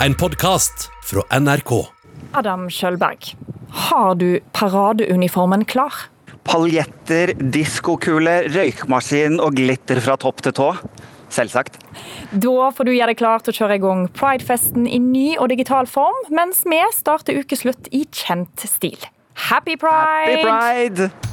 En podkast fra NRK. Adam Kjølberg, har du paradeuniformen klar? Paljetter, diskokuler, røykmaskin og glitter fra topp til tå. Selvsagt. Da får du gjøre deg klar til å kjøre i gang Pridefesten i ny og digital form, mens vi starter ukeslutt i kjent stil. Happy Pride! Happy pride!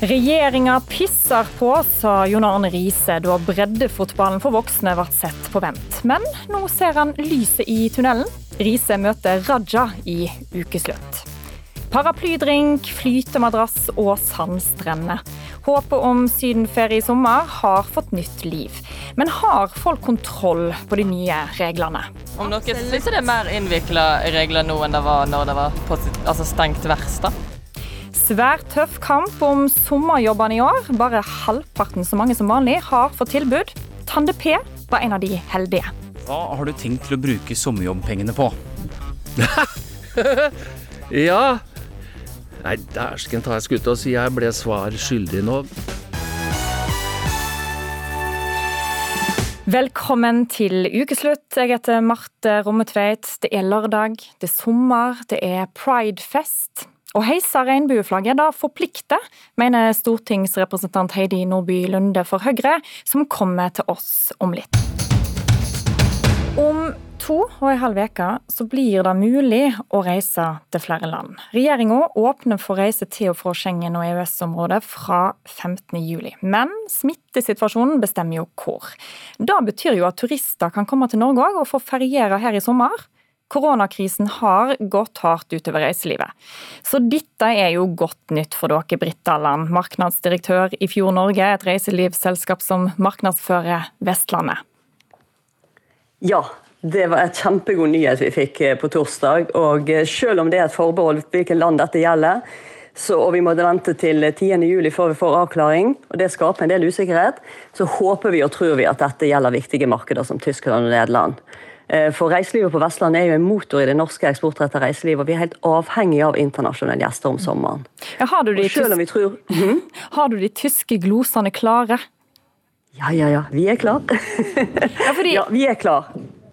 Regjeringa pisser på, sa Jon Arne Riise da breddefotballen for voksne ble sett på vent. Men nå ser han lyset i tunnelen. Riise møter Raja i ukeslutt. Paraplydrink, flytemadrass og sandstrender. Håpet om sydenferie i sommer har fått nytt liv. Men har folk kontroll på de nye reglene? Om dere syns det er mer innvikla regler nå enn det var når det var på, altså stengt verst, da? Svært tøff kamp om sommerjobbene i år. Bare halvparten så mange som vanlig har fått tilbud. Tande P var en av de heldige. Hva har du tenkt til å bruke sommerjobbpengene på? Ja Nei, dæsken ta jeg skulle til å si jeg ble svar skyldig nå. Velkommen til ukeslutt. Jeg heter Marte Rommetveit. Det er lørdag, det er sommer, det er pridefest. Å heise regnbueflagget da forplikter, mener stortingsrepresentant Heidi Nordby Lunde for Høyre, som kommer til oss om litt. Om to og en halv uke så blir det mulig å reise til flere land. Regjeringa åpner for reise til og fra Schengen og EØS-området fra 15. juli. Men smittesituasjonen bestemmer jo hvor. Det betyr jo at turister kan komme til Norge òg og få feriere her i sommer. Koronakrisen har gått hardt utover reiselivet. Så dette er jo godt nytt for dere, Britt Alland, markedsdirektør i Fjord Norge, et reiselivsselskap som markedsfører Vestlandet. Ja, det var et kjempegod nyhet vi fikk eh, på torsdag. Og eh, selv om det er et forbehold hvilket land dette gjelder, så, og vi måtte vente til 10. juli før vi får avklaring, og det skaper en del usikkerhet, så håper vi og tror vi at dette gjelder viktige markeder som Tyskland og Nederland. Eh, For reiselivet på Vestlandet er jo en motor i det norske eksportrettede reiselivet, og vi er helt avhengig av internasjonale gjester om sommeren. Ja, har, du de om tror Mhm. har du de tyske glosene klare? Ja, ja, ja, vi er klar. Ja, fordi Ja, vi er klar.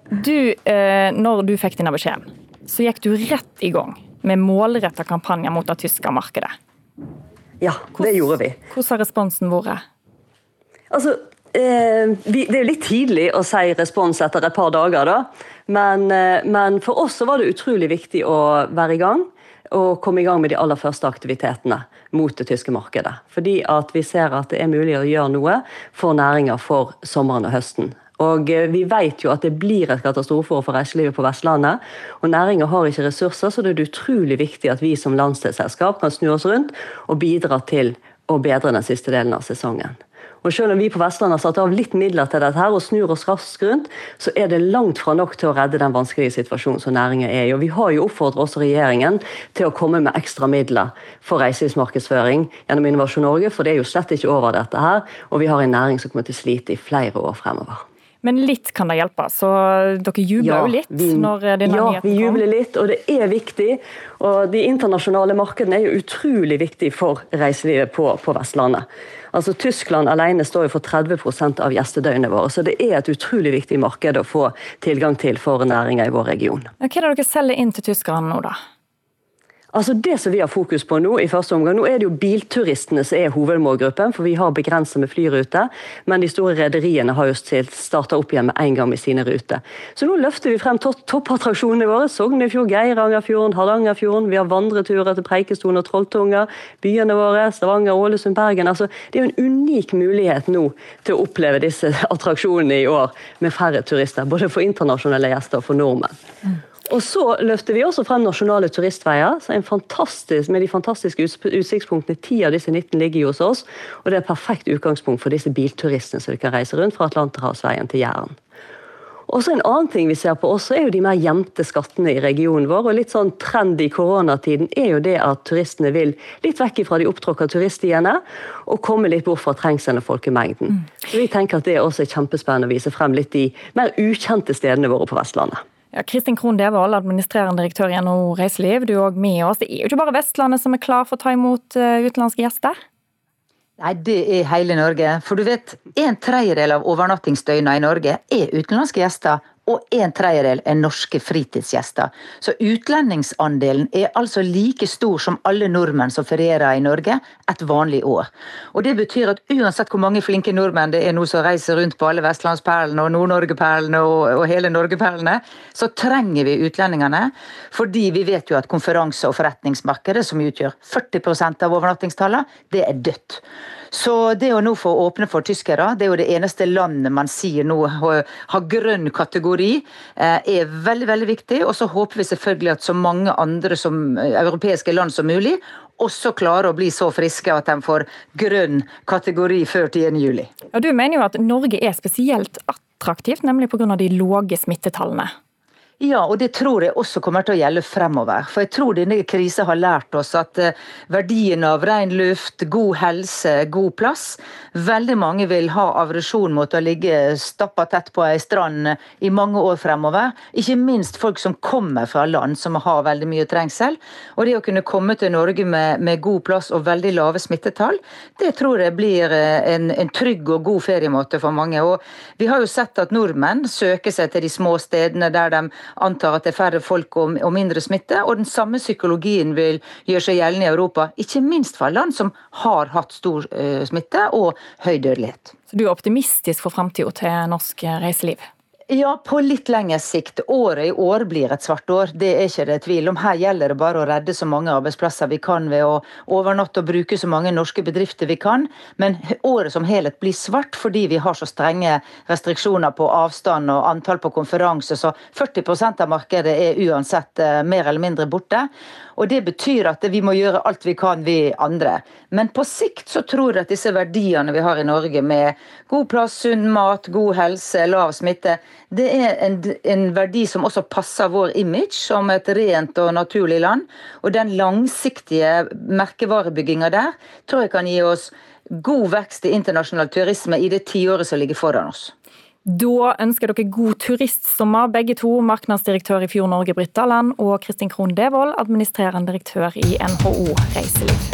du, eh, når du fikk denne beskjeden, så gikk du rett i gang med målretta kampanjer mot det tyske markedet. Ja, det gjorde vi. Hvordan har responsen vært? Altså, eh, vi, Det er jo litt tidlig å si respons etter et par dager, da. Men, eh, men for oss så var det utrolig viktig å være i gang. Og komme i gang med de aller første aktivitetene mot det tyske markedet. Fordi at vi ser at det er mulig å gjøre noe for næringer for sommeren og høsten. Og eh, Vi vet jo at det blir et katastrofeår for reiselivet på Vestlandet. og Næringa har ikke ressurser, så det er utrolig viktig at vi som landsdelsselskap kan snu oss rundt og bidra til å bedre den siste delen av sesongen. Og Selv om vi på Vestlandet har satt av litt midler til dette her og snur oss raskt rundt, så er det langt fra nok til å redde den vanskelige situasjonen som næringen er i. Og Vi har jo oppfordret også regjeringen til å komme med ekstra midler for reiselivsmarkedsføring gjennom Innovasjon Norge, for det er jo slett ikke over dette her. Og vi har en næring som kommer til å slite i flere år fremover. Men litt kan det hjelpe, så dere jubler jo litt vi, når eh, denne ja, vi jubler litt, og det er viktig. Og De internasjonale markedene er jo utrolig viktige for reiselivet på, på Vestlandet. Altså Tyskland alene står jo for 30 av gjestedøgnene våre, så det er et utrolig viktig marked å få tilgang til for næringer i vår region. Hva er det dere selger inn til tyskerne nå, da? Altså Det som vi har fokus på nå, i første omgang, nå er det jo bilturistene som er hovedmålgruppen, for vi har begrenset med flyruter. Men de store rederiene har jo starta opp igjen med en gang med sine ruter. Så nå løfter vi frem topp- toppattraksjonene våre. Sognefjord, Geirangerfjorden, Hardangerfjorden. Vi har vandreturer til Preikestolen og Trolltunga. Byene våre, Stavanger, Ålesund, Bergen. Altså, det er jo en unik mulighet nå til å oppleve disse attraksjonene i år med færre turister. Både for internasjonale gjester og for nordmenn. Og så løfter vi også frem nasjonale turistveier så en fantastisk, med de fantastiske utsiktspunktene. Ti av disse 19 ligger jo hos oss, og det er et perfekt utgangspunkt for disse bilturistene som kan reise rundt fra Atlanterhavsveien til Jæren. Og så En annen ting vi ser på også, er jo de mer gjemte skattene i regionen vår. og Litt sånn trend i koronatiden er jo det at turistene vil litt vekk fra de opptråkka turiststiene og komme litt bort fra trengselen og folkemengden. Så Vi tenker at det også er kjempespennende å vise frem litt de mer ukjente stedene våre på Vestlandet. Ja, Kristin Krohn Devold, administrerende direktør i NHO Reiseliv, du er òg med oss. Det er jo ikke bare Vestlandet som er klar for å ta imot eh, utenlandske gjester? Nei, det er hele Norge. For du vet, en tredjedel av overnattingsdøgna i Norge er utenlandske gjester, og en tredjedel er norske fritidsgjester. Så utlendingsandelen er altså like stor som alle nordmenn som ferierer i Norge et vanlig år. Og Det betyr at uansett hvor mange flinke nordmenn det er nå som reiser rundt på alle vestlandsperlene og Nord-Norge-perlene og, og, hele Norge-perlene, så trenger vi utlendingene. Fordi vi vet jo at konferanse- og forretningsmarkedet, som utgjør 40% av overnattingstallene, det er dødt. Så det å nå få åpne for tyskere, det er jo det eneste landet man sier nå har grønn kategori, eh, er veldig veldig viktig. Og så håper vi selvfølgelig at så mange andre som, eh, europeiske land som mulig også klarer å bli så friske at de får grønn kategori før 10.7. Ja, du mener jo at Norge er spesielt attraktivt, nemlig pga. de lave smittetallene. Ja, og det tror jeg også kommer til å gjelde fremover. For jeg tror denne krisen har lært oss at eh, verdien av ren luft, god helse, god plass Veldig mange vil ha aversjon mot å ligge stappa tett på ei strand i mange år fremover. Ikke minst folk som kommer fra land som har veldig mye trengsel. Og det å kunne komme til Norge med, med god plass og veldig lave smittetall, det tror jeg blir eh, en, en trygg og god feriemåte for mange. Og vi har jo sett at nordmenn søker seg til de små stedene der de antar at det er færre folk og, og mindre smitte. Og den samme psykologien vil gjøre seg gjeldende i Europa, ikke minst fra land som har hatt stor uh, smitte og høy dødelighet. Så du er optimistisk for framtida til norsk reiseliv? Ja, på litt lengre sikt. Året i år blir et svart år, det er ikke det tvil om. Her gjelder det bare å redde så mange arbeidsplasser vi kan ved å overnatte og bruke så mange norske bedrifter vi kan. Men året som helhet blir svart fordi vi har så strenge restriksjoner på avstand og antall på konferanse, så 40% av markedet er uansett eh, mer eller mindre borte. Og Det betyr at vi må gjøre alt vi kan, vi andre. Men på sikt så tror jeg at disse verdiene vi har i Norge, med god plass, sunn mat, god helse, lav smitte, det er en, en verdi som også passer vår image som et rent og naturlig land. Og den langsiktige merkevarebygginga der tror jeg kan gi oss god vekst i internasjonal turisme i det tiåret som ligger foran oss. Da ønsker dere god turistsommer, begge to. Marknadsdirektør i Fjord Norge, Britt Dalland, og Kristin Krohn Devold, administrerende direktør i NHO Reiseliv.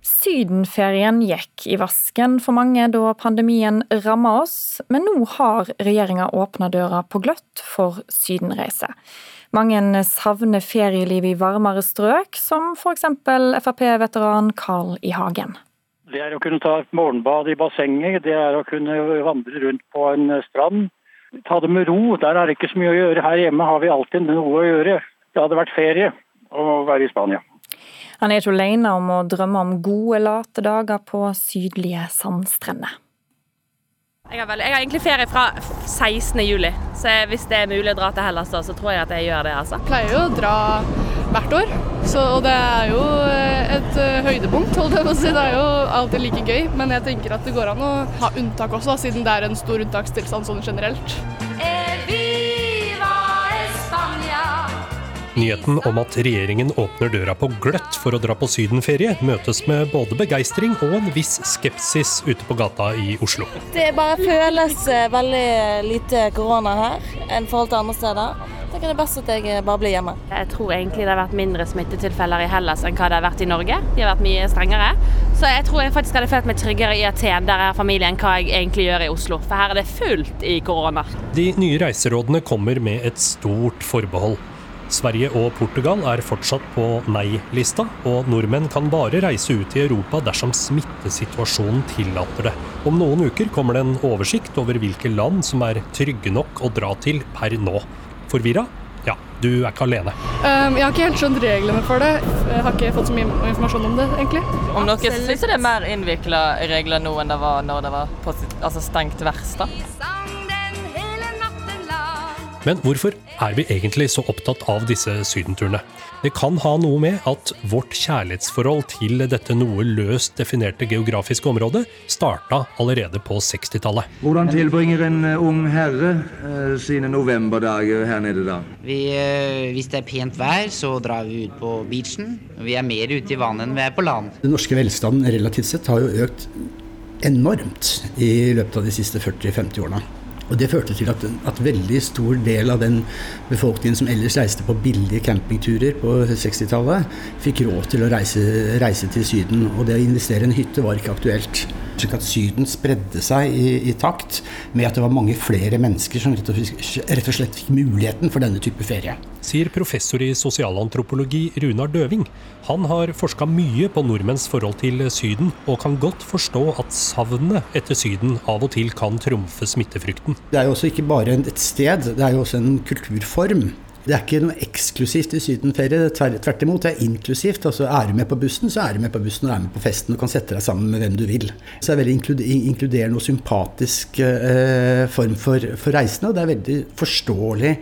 Sydenferien gikk i vasken for mange da pandemien ramma oss, men nå har regjeringa åpna døra på gløtt for sydenreise. Mange savner ferielivet i varmere strøk, som f.eks. Frp-veteran Carl I. Hagen. Det er å kunne ta et morgenbad i bassenget, det er å kunne vandre rundt på en strand. Ta det med ro. Der er det ikke så mye å gjøre. Her hjemme har vi alltid noe å gjøre. Det hadde vært ferie å være i Spania. Han er ikke alene om å drømme om gode, late dager på sydlige sandstrender. Jeg har, vel, jeg har, egentlig ferie fra 16. juli, så hvis det er mulig å dra til Hellas da, så tror jeg at jeg gjør det. altså. Jeg pleier jo å dra hvert år, så, og det er jo et uh, høydepunkt. holdt jeg på å si. Det er jo alltid like gøy, men jeg tenker at det går an å ha unntak også, siden det er en stor unntakstilstand sånn generelt. Nyheten om at regjeringen åpner døra på gløtt for å dra på sydenferie, møtes med både begeistring og en viss skepsis ute på gata i Oslo. Det bare føles eh, veldig lite korona her enn forhold til andre steder. Det er det best at jeg eh, bare blir hjemme. Jeg tror egentlig det har vært mindre smittetilfeller i Hellas enn hva det har vært i Norge. De har vært mye strengere. Så jeg tror jeg faktisk hadde følt meg tryggere i Aten, der er familien, hva jeg egentlig gjør i Oslo. For her er det fullt i korona. De nye reiserådene kommer med et stort forbehold. Sverige og Portugal er fortsatt på nei-lista, og nordmenn kan bare reise ut i Europa dersom smittesituasjonen tillater det. Om noen uker kommer det en oversikt over hvilke land som er trygge nok å dra til per nå. Forvirra? Ja, du er ikke alene. Um, jeg har ikke helt skjønt reglene for det. Jeg har ikke fått så mye informasjon om det, egentlig. Om dere syns det er mer innvikla regler nå enn det var når det var på, altså stengt verst, da? Men hvorfor er vi egentlig så opptatt av disse sydenturene? Det kan ha noe med at vårt kjærlighetsforhold til dette noe løst definerte geografiske området starta allerede på 60-tallet. Hvordan tilbringer en eh, ung herre eh, sine novemberdager her nede, da? Vi, eh, hvis det er pent vær, så drar vi ut på beachen. Vi er mer ute i vannet enn vi er på land. Den norske velstanden relativt sett har jo økt enormt i løpet av de siste 40-50 årene. Og Det førte til at, at veldig stor del av den befolkningen som ellers reiste på billige campingturer på 60-tallet, fikk råd til å reise, reise, til Syden. Og det å investere i en hytte var ikke aktuelt. Slik at Syden spredde seg i, i, takt med at det var mange flere mennesker som rett og, rett og slett fikk muligheten for denne type ferie. Sier professor i sosialantropologi Runar Døving. Han har forska mye på nordmenns forhold til Syden, og kan godt forstå at savnet etter Syden av og til kan trumfe smittefrykten. Det er jo også ikke bare et sted, det er jo også en kulturform. Det er ikke noe eksklusivt i sydenferie. Tvert imot, det er inklusivt. Altså, Er du med på bussen, så er du med på bussen og er med på festen og kan sette deg sammen med hvem du vil. Så det er veldig inkluderende og sympatisk eh, form for, for, reisende. Og det er veldig forståelig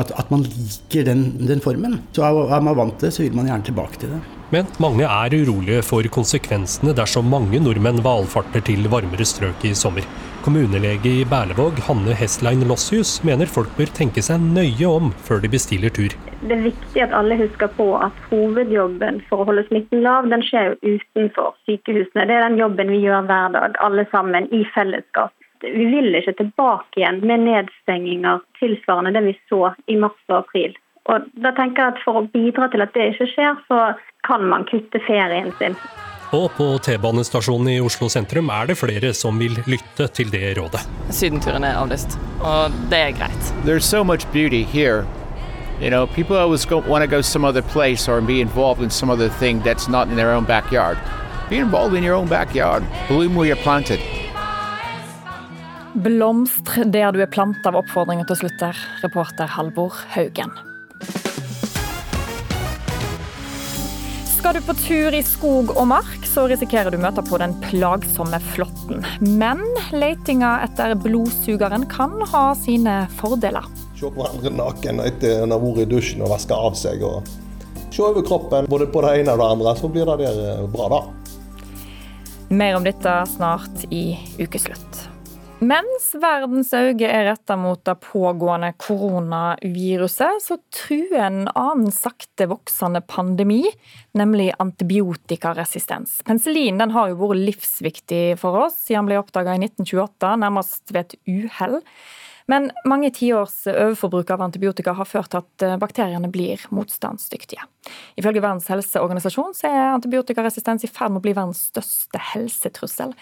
at, at man liker den, den formen. Så er, man vant til det, så vil man gjerne tilbake til det. Men mange er urolige for konsekvensene dersom mange nordmenn valfarter til varmere strøk i sommer. Kommunelege i Berlevåg, Hanne Hestlein Lossius, mener folk bør tenke seg nøye om før de bestiller tur. Det er viktig at alle husker på at hovedjobben for å holde smitten lav, den skjer jo utenfor sykehusene. Det er den jobben vi gjør hver dag, alle sammen, i fellesskap. Vi vil ikke tilbake igjen med nedstenginger tilsvarende det vi så i mars og april. Og da tenker jeg at For å bidra til at det ikke skjer, så kan man kutte ferien sin. Og på T-banestasjonen i Oslo sentrum er det flere som vil lytte til det rådet. Sydenturen er avlyst, og det er greit. There's so much beauty here. You know, people always go, want to go some other place or be involved in some other thing that's not in their own backyard. Be involved in your own backyard. Bloom where you're planted. Blomstr der du er planta, av oppfordringen til slutt der, reporter Halvor Haugen. Skal du på tur i skog og mark, så risikerer du møte på den plagsomme flåtten. Men letinga etter blodsugeren kan ha sine fordeler. Se hverandre naken etter en har vært i dusjen og vaska av seg. og Se over kroppen, både på det ene og det andre, så blir det der eh, bra, da. Mer om dette snart i Ukeslutt. Mens verdens øyne er retta mot det pågående koronaviruset, så truer en annen sakte voksende pandemi, nemlig antibiotikaresistens. Penicillin har jo vært livsviktig for oss siden den ble oppdaga i 1928, nærmest ved et uhell. Men mange tiårs overforbruk av antibiotika har ført til at eh, bakteriene blir motstandsdyktige. Ifølge Verdens helseorganisasjon så er antibiotikaresistens i ferd med å bli verdens største helsetrussel.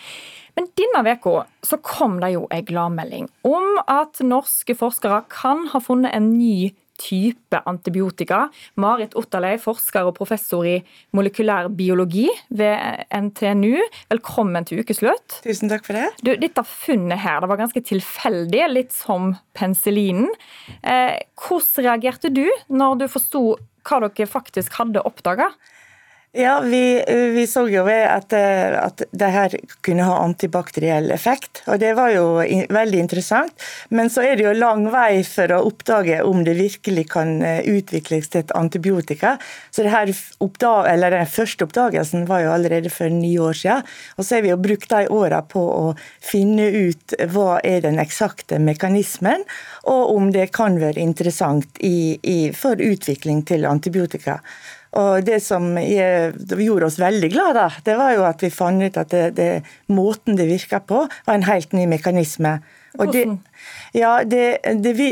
Men denne veka så kom det jo ei gladmelding om at norske forskere kan ha funnet en ny type antibiotika. Marit Otterlei, forsker og professor i molekylær biologi ved NTNU. Velkommen til ukeslutt. Tusen takk for det. Du, dette funnet her det var ganske tilfeldig, litt som penicillinen. Eh, hvordan reagerte du når du forsto hva dere faktisk hadde oppdaga? Ja, vi, vi, så jo at, eh, at det her kunne ha antibakteriell effekt. Og det var jo veldig interessant. Men så er det jo lang vei for å oppdage om det virkelig kan eh, utvikles til et antibiotika. Så det her oppdag, eller den første oppdagelsen var jo allerede for ni år siden. Og så har vi jo brukt de åra på å finne ut hva er den eksakte mekanismen, og om det kan være interessant i, i, for utvikling til antibiotika. Og Det som gjorde oss veldig glade, det var jo at vi fant ut at det, det, måten det virka på, var en helt ny mekanisme. Hvordan? ja, det, det vi,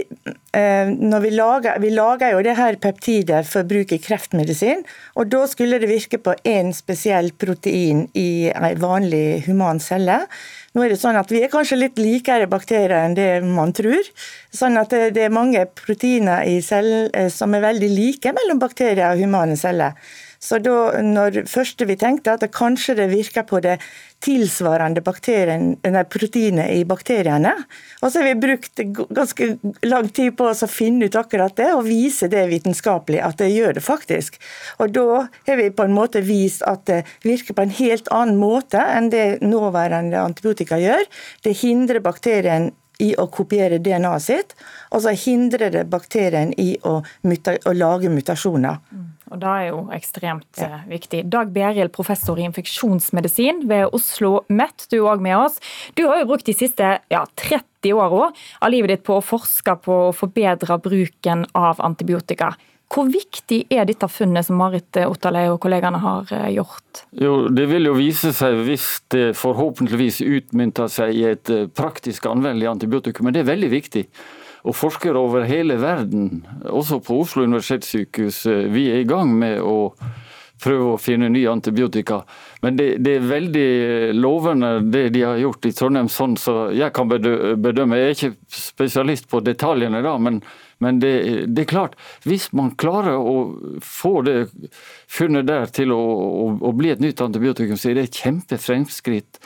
eh, når vi, lager, vi lager jo det her peptidet for bruk i kreftmedisin. og Da skulle det virke på én spesiell protein i en vanlig human celle. Nå er det sånn at Vi er kanskje litt likere bakterier enn det man tror. sånn at Det, er mange proteiner i cellen eh, som er veldig like mellom bakterier og humane celler. Så da når første vi tenkte at det kanskje det virker på det tilsvarende proteinet i bakteriene. Og så har vi brukt ganske lang tid på å finne ut akkurat det, og vise det vitenskapelig at det gjør det faktisk. Og da har vi på en måte vist at det virker på en helt annen måte enn det nåværende antibiotika gjør. Det hindrer bakterien i å kopiere DNA-et sitt, og så hindrer det bakterien i å, muta, å lage mutasjoner. Og Det er jo ekstremt ja. viktig. Dag Berild, professor i infeksjonsmedisin ved Oslo MET, du er òg med oss. Du har jo brukt de siste ja, 30 åra av livet ditt på å forske på å forbedre bruken av antibiotika. Hvor viktig er dette funnet som Marit Otterlei og kollegene har eh, gjort? Jo, Det vil jo vise seg hvis det forhåpentligvis utmynter seg i et eh, praktisk anvendelig antibiotikum, men det er veldig viktig. Og forskere over hele verden, også på Oslo universitetssykehus, eh, vi er i gang med å prøve å finne nye antibiotika. Men det, det, er veldig lovende det de har gjort i Trondheim, sånn så jeg kan bedømme. Jeg er ikke spesialist på detaljene da, men men det, det, er klart, hvis man klarer å få det funnet der til å, å, å bli et nytt antibiotikum, så er det et kjempefremskritt.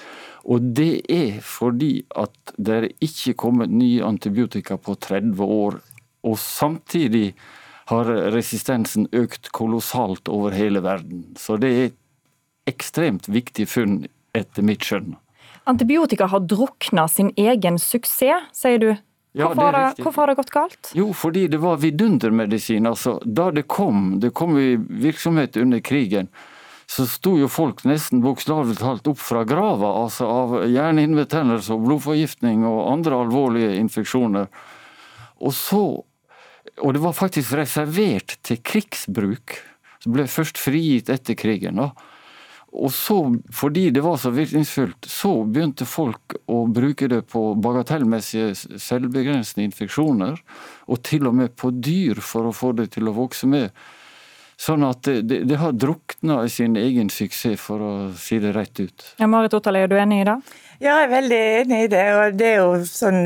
Og det er fordi at det er ikke kommet nye antibiotika på 30 år. Og samtidig har resistensen økt kolossalt over hele verden. Så det er et ekstremt viktig funn, etter mitt skjønn. Antibiotika har drukna sin egen suksess, sier du. Ja, hvorfor, har det, hvorfor, har det, gått galt? Jo, fordi det var vidundermedisin. Altså, da det kom, det kom i virksomhet under krigen, så sto jo folk nesten bokstavelig talt opp fra grava altså av hjernehinnebetennelse og blodforgiftning og andre alvorlige infeksjoner. Og så Og det var faktisk reservert til krigsbruk. Så ble først frigitt etter krigen. da. Og så, fordi det var så virkningsfullt, så begynte folk å bruke det på bagatellmessige selvbegrensende infeksjoner, og til og med på dyr for å få det til å vokse med. Sånn at det, det, har drukna i sin egen suksess, for å si det rett ut. Ja, Marit Otterlei, er du enig i det? Ja, jeg er veldig enig i det. og Det er jo sånn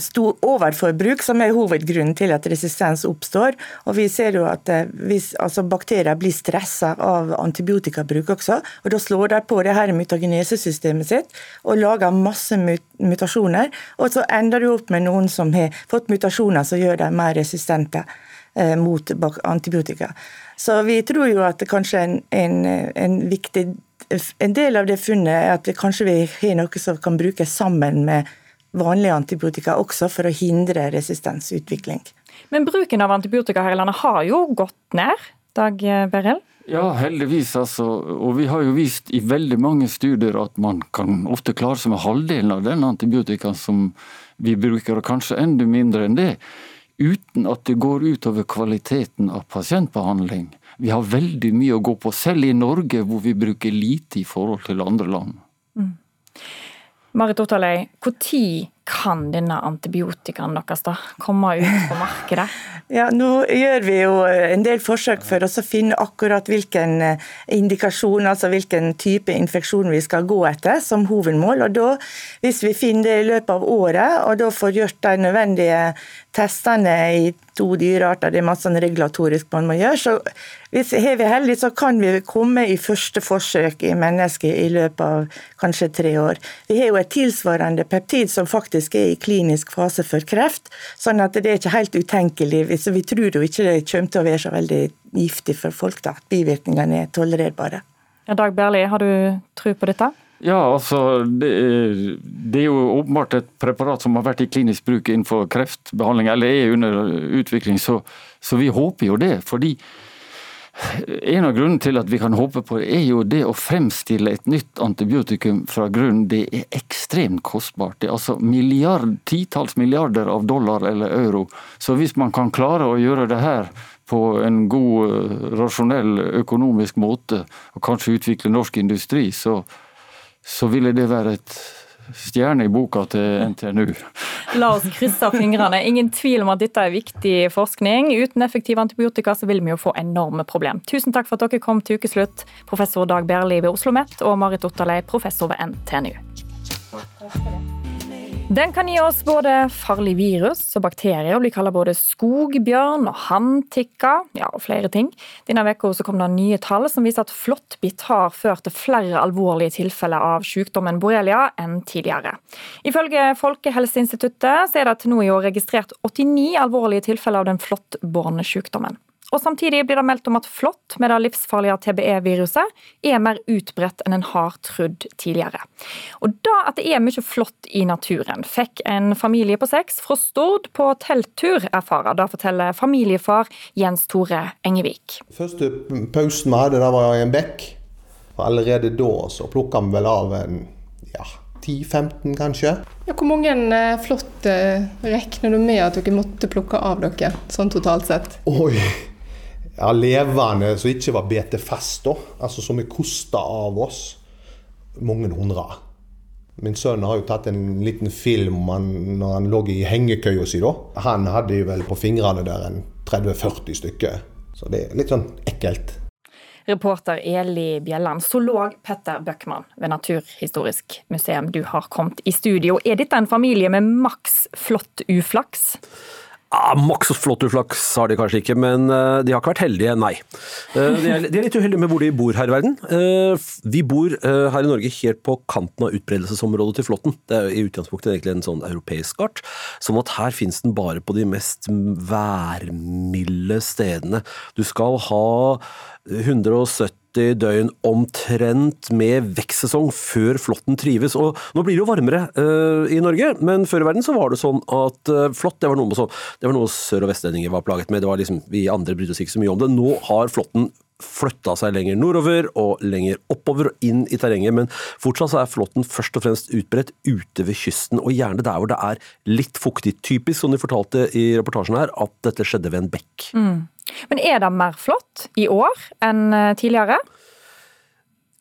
stor overforbruk som er hovedgrunnen til at resistens oppstår. Og Vi ser jo at eh, hvis altså bakterier blir stressa av antibiotikabruk også, og da slår de på det her mutagenesesystemet sitt og lager masse mutasjoner. Og så ender du opp med noen som har fått mutasjoner som gjør dem mer resistente eh, mot antibiotika. Så vi tror jo at kanskje en, en, en viktig en del av det funnet er at vi kanskje vi har noe som kan brukes sammen med vanlige antibiotika også, for å hindre resistensutvikling. Men bruken av antibiotika her i landet har jo gått ned, Dag Berrell? Ja, heldigvis. altså. Og vi har jo vist i veldig mange studier at man kan ofte klare seg med halvdelen av den antibiotika som vi bruker, og kanskje enda mindre enn det. Uten at det går utover kvaliteten av pasientbehandling. Vi har veldig mye å gå på, selv i Norge hvor vi bruker lite i forhold til andre land. Mm. Marit Otterlei, når kan denne antibiotikaen deres da komme ut på markedet? Ja, Nå gjør vi jo en del forsøk for å finne akkurat hvilken eh, indikasjon, altså hvilken type infeksjon vi skal gå etter som hovedmål. og da, Hvis vi finner det i løpet av året, og da får gjort de nødvendige testene i to dyrearter, det er masse sånn regulatorisk man må gjøre, så hvis er vi heldige, så kan vi komme i første forsøk i mennesket i løpet av kanskje tre år. Vi har jo et tilsvarende peptid som faktisk er i klinisk fase for kreft, sånn at det er ikke helt utenkelig. Så vi tror jo ikke det kommer til å være så veldig giftig for folk, da. Bivirkningene er tolererbare. Ja, Dag Berli, har du tro på dette? Ja, altså det er, det er, jo åpenbart et preparat som har vært i klinisk bruk innenfor kreftbehandling, eller er under utvikling, så, så vi håper jo det. fordi en av grunnene til at vi kan håpe på det, er jo det å fremstille et nytt antibiotikum fra grunnen. Det er ekstremt kostbart. Det er altså milliard, titalls milliarder av dollar eller euro. Så hvis man kan klare å gjøre det her på en god, rasjonell økonomisk måte, og kanskje utvikle norsk industri, så, så ville det være et stjerne i boka til NTNU. La oss krysse fingrene. Ingen tvil om at dette er viktig forskning. Uten effektive antibiotika så vil vi jo få enorme problem. Tusen takk for at dere kom til ukeslutt, professor Dag Berli ved Oslo OsloMet og Marit Otterlei, professor ved NTNU. Den kan gi oss både farlig virus og bakterier, og blir kalt både skogbjørn og handtikka, ja, og flere ting. Denne uka kom det nye tall som viser at flåttbitt har ført til flere alvorlige tilfeller av sykdommen borrelia enn tidligere. Ifølge Folkehelseinstituttet er det til nå i år registrert 89 alvorlige tilfeller av den flåttbårne sykdommen. Og Samtidig blir det meldt om at flått med det livsfarlige TBE-viruset er mer utbredt enn en har trodd tidligere. Og da at det er mye flått i naturen, fikk en familie på seks fra Stord på telttur erfare. Det forteller familiefar Jens Tore Engevik. Første pausen vi hadde, da var i en bekk. Og allerede da så plukka vi vel av en ja, 10-15 kanskje. Ja, hvor mange eh, flått eh, regner du med at dere måtte plukke av dere, sånn totalt sett? Oi! Ja, levende som ikke var da. Altså som er kosta av oss. Mange hundre. Min sønn har jo tatt en liten film om han, når han lå i hengekøya si. da. Han hadde jo vel på fingrene der en 30-40 stykker. Så det er litt sånn ekkelt. Reporter Eli Bjelland. Zoolog Petter Bøckmann ved Naturhistorisk museum, du har kommet i studio. Er dette en familie med maks flott uflaks? Ja, Maks flott uflaks har de kanskje ikke, men eh, de har ikke vært heldige, nei. Eh, de er, de er litt uheldige med hvor de bor her i verden. Eh, vi bor her i Norge helt på kanten av utbredelsesområdet til flåtten. Det er i utgangspunktet egentlig en sånn europeisk art, sånn at her finnes den bare på de mest værmilde stedene. Du skal ha 170 døgn omtrent med vekstsesong før flåtten trives. Og nå blir det jo varmere uh, i Norge, men før i verden så var det sånn at uh, flått det var noe, så, det var noe sør- og vestlendinger var plaget med. Det var liksom, Vi andre brydde oss ikke så mye om det. Nå har flåtten flytta seg lenger nordover og lenger oppover og inn i terrenget, men fortsatt så er flåtten først og fremst utbredt ute ved kysten, og gjerne der hvor det er litt fuktig. Typisk, som de fortalte i reportasjen her, at dette skjedde ved en bekk. Mm. Men er det mer flått i år enn eh, tidligere?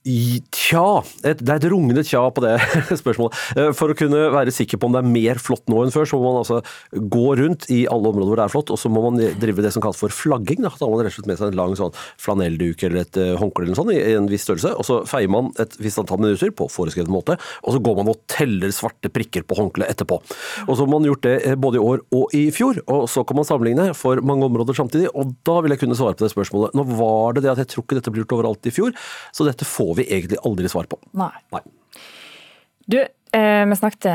Tja, et, det er et rungende tja på det spørsmålet. Eh, for å kunne være sikker på om det er mer flott nå enn før, så må man altså gå rundt i alle områder hvor det er flott, og så må man drive det som kalles for flagging. Da har man rett og slett med seg en lang sånn flanellduk eller et uh, håndkle eller sånn i en viss størrelse, og så feier man et visst antall minutter på foreskrevet måte, og så går man og teller svarte prikker på håndkleet etterpå. Og så har man gjort det eh, både i år og i fjor, og så kan man sammenligne for mange områder samtidig, og da vil jeg kunne svare på det spørsmålet. Nå var det det at jeg tror ikke dette ble gjort overalt i fjor, så dette får vi egentlig aldri svar på. Nei. Nei. Du, eh, vi snakket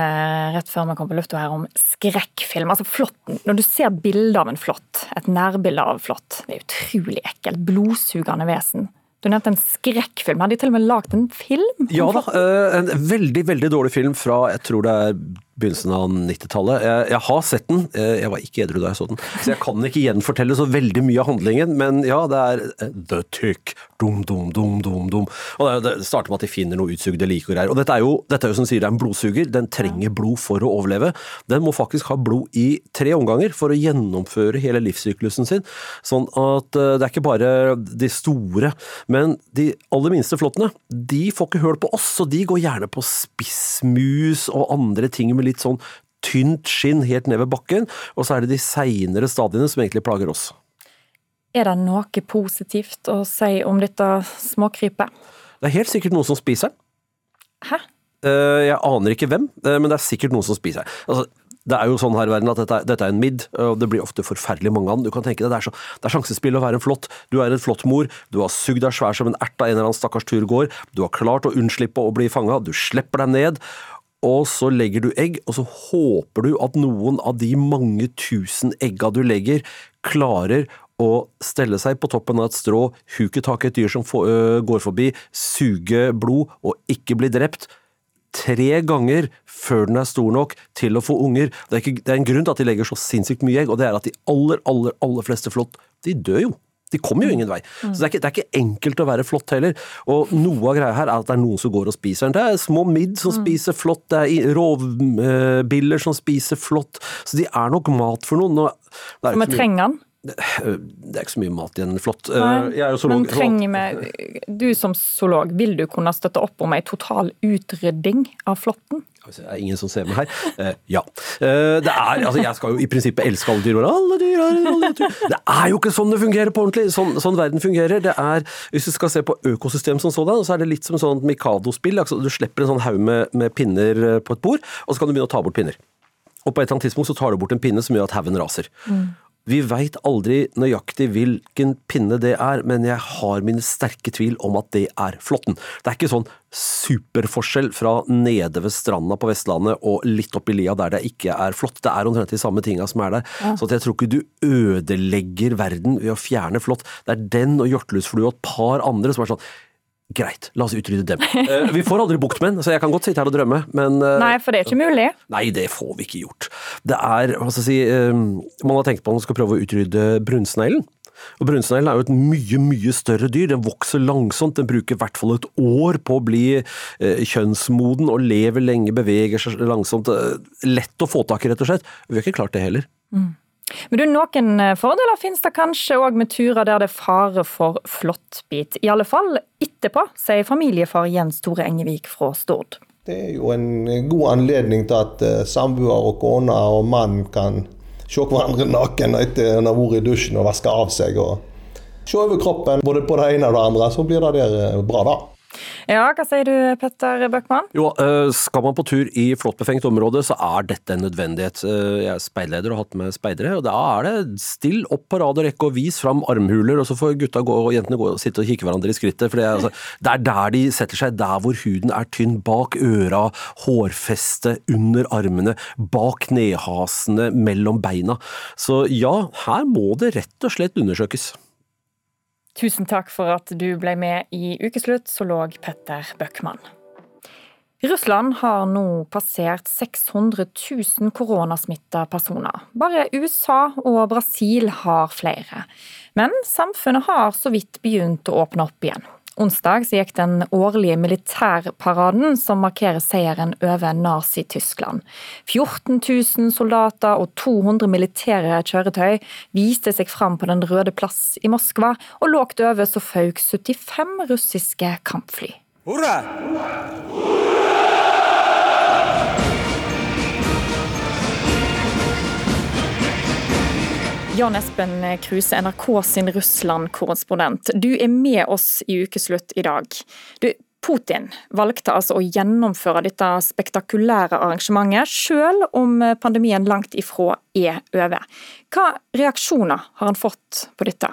rett før vi kom på lufta her om skrekkfilm. Altså flåtten. Når du ser bilde av en flått, et nærbilde av flått, det er utrolig ekkelt. Blodsugende vesen. Du nevnte en skrekkfilm. Har de til og med lagd en film? Ja da, eh, en veldig, veldig dårlig film fra jeg tror det er begynnelsen av 90-tallet. Jeg, jeg, har sett den, eh, jeg var ikke edru da jeg så den, så jeg kan ikke gjenfortelle så veldig mye av handlingen, men ja, det er eh, The Tick, dum, dum, dum, dum, dum. Og det, starter med at de finner noe utsugde lik og greier. Og dette er jo, dette er jo som sier, det er en blodsuger, den trenger blod for å overleve. Den må faktisk ha blod i tre omganger for å gjennomføre hele livssyklusen sin, sånn at eh, det er ikke bare de store, men de aller minste flåttene, de får ikke høl på oss, så de går gjerne på spissmus og andre ting med litt sånn tynt skinn helt ned ved bakken, og så er det de seinere stadiene som egentlig plager oss. Er det noe positivt å si om dette småkrypet? Det er helt sikkert noen som spiser den. Hæ? Eh, jeg aner ikke hvem, eh, men det er sikkert noen som spiser den. Altså, det er jo sånn her i verden at dette, dette, er en midd, og det blir ofte forferdelig mange av dem. Du kan tenke deg, det er, så, det er sjansespill å være en flott. Du er en flott mor, du har sugd deg svær som en ert av en eller annen stakkars turgåer, du har klart å unnslippe å bli fanga, du slipper deg ned, og så legger du egg, og så håper du at noen av de mange tusen egga du legger, klarer å stelle seg på toppen av et strå, huke tak i et dyr som går forbi, suge blod og ikke bli drept. Tre ganger før den er stor nok til å få unger. Det er, ikke, det er en grunn til at de legger så sinnssykt mye egg, og det er at de aller, aller, aller fleste flått, de dør jo. De kommer jo ingen vei. Så det er, ikke, det er, ikke, enkelt å være flott heller. Og noe av greia her er at det er noen som går og spiser den. Det er små midd som spiser flott, det er rovbiller som spiser flott. Så de er nok mat for noen. Så vi trenger den? Det er ikke så mye mat igjen, flott. Jeg er jo zoolog. Men trenger vi, du som zoolog, vil du kunne støtte opp om ei total utrydding av flåtten? Det er ingen som ser meg her. Uh, ja. Uh, det er, altså jeg skal jo i prinsippet elske alle dyr. Alle dyr, alle dyr. Det er jo ikke sånn det fungerer på ordentlig. Sånn, sånn verden fungerer. Det er, Hvis du skal se på økosystem som sådan, så er det litt som sånn Mikado-spill. Altså, du slipper en sånn haug med, med, pinner eh, på et bord, og så kan du begynne å ta bort pinner. Og på et eller annet tidspunkt så tar du bort en pinne som gjør at haugen raser. Mm. Vi veit aldri nøyaktig hvilken pinne det er, men jeg har mine sterke tvil om at det er flåtten. Det er ikke sånn superforskjell fra nede ved stranda på Vestlandet og litt opp i lia der det ikke er flått. Det er omtrent de samme tinga som er der. Ja. Så jeg tror ikke du ødelegger verden ved å fjerne flått. Det er den og hjortelusflue og et par andre som er sånn Greit, la oss utrydde dem. Uh, vi får aldri bukt med den, så jeg kan godt sitte her og drømme, men uh, Nei, for det er ikke mulig. Nei, det får vi ikke gjort. Det er, hva skal jeg si, uh, Man har tenkt på at man skal prøve å utrydde brunsneglen. Og Brunsneglen er jo et mye mye større dyr. Den vokser langsomt. Den bruker i hvert fall et år på å bli eh, kjønnsmoden og lever lenge, beveger seg langsomt. Lett å få tak i, rett og slett. Vi har ikke klart det heller. Mm. Men du, Noen eh, fordeler finnes det kanskje òg med turer der det er fare for flåttbit. I alle fall etterpå, sier familiefar Jens Tore Engevik fra Stord. Det er jo en god anledning til at eh, samboer og kone og mann kan se hverandre naken etter en har vært i dusjen og vaska av seg. og Se over kroppen både på det ene og det andre, så blir det der eh, bra, da. Ja, hva sier du Petter Bøckmann? Jo, eh, skal man på tur i flottbefengt område, så er dette en nødvendighet. Eh, Jeg er speidleder og har hatt med speidere, og da er det still opp på rad og rekke og vis fram armhuler, og så får gutta gå, og jentene gå og sitte og kikke hverandre i skrittet. For det altså, det er der de setter seg, der hvor huden er tynn. Bak øra, hårfeste, under armene, bak knehasene, mellom beina. Så ja, her må det rett og slett undersøkes. Tusen takk for at du ble med i Ukeslutt, så lå Petter Bøckmann. Russland har nå passert 600 000 koronasmitta personer. Bare USA og Brasil har flere. Men samfunnet har så vidt begynt å åpne opp igjen. Onsdag gikk den årlige militærparaden som markerer seieren over Nazi-Tyskland. 14 000 soldater og 200 militære kjøretøy viste seg fram på Den røde plass i Moskva, og lågt over så føk 75 russiske kampfly. Jan Espen Kruse, NRK sin Russland-korrespondent. Du er med oss i ukeslutt i dag. Du, Putin valgte altså å gjennomføre dette spektakulære arrangementet, selv om pandemien langt ifra er over. Hva reaksjoner har han fått på dette?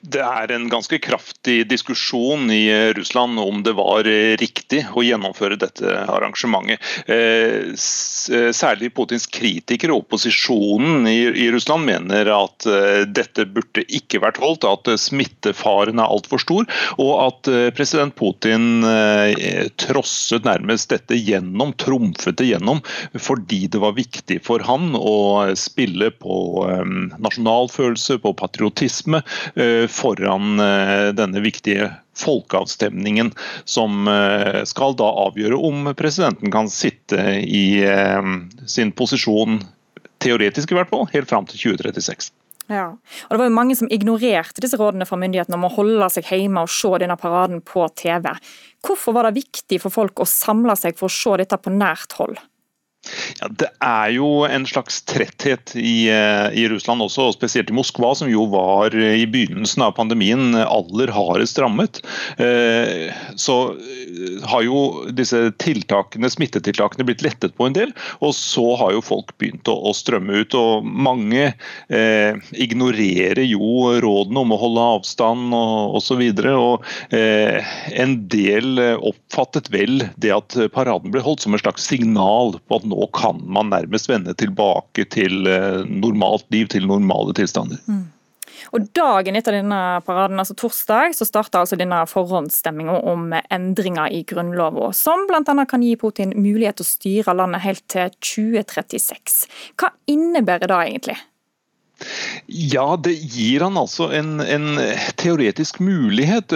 Det er en ganske kraftig diskusjon i Russland om det var riktig å gjennomføre dette arrangementet. Eh, særlig Putins kritikere, opposisjonen i Russland, mener at eh, dette burde ikke vært holdt, at smittefaren er altfor stor, og at eh, president Putin trosset nærmest dette gjennom, trumfet det gjennom, fordi det var viktig for han å spille på nasjonalfølelse, på patriotisme foran denne viktige folkeavstemningen som skal da avgjøre om presidenten kan sitte i sin posisjon, teoretisk i hvert fall, helt fram til 2036. Ja, og Det var jo mange som ignorerte disse rådene fra myndighetene om å holde seg hjemme og se denne paraden på TV. Hvorfor var det viktig for folk å samle seg for å se dette på nært hold? Ja, det er jo en slags tretthet i, i, Russland også, og spesielt i Moskva, som jo var i begynnelsen av pandemien aller hardest rammet. Så har jo disse tiltakene, smittetiltakene blitt lettet på en del, og så har jo folk begynt å, å strømme ut. og Mange eh, ignorerer jo rådene om å holde avstand og osv. Eh, en del oppfattet vel det at paraden ble holdt som et slags signal på at nå nå kan man nærmest vende tilbake til normalt liv, til normale tilstander. Mm. Og Dagen etter denne paraden, altså torsdag, så starta altså denne forhåndsstemminga om endringer i grunnloven, som bl.a. kan gi Putin mulighet til å styre landet helt til 2036. Hva innebærer det egentlig? Ja, det gir han altså en, en, teoretisk mulighet.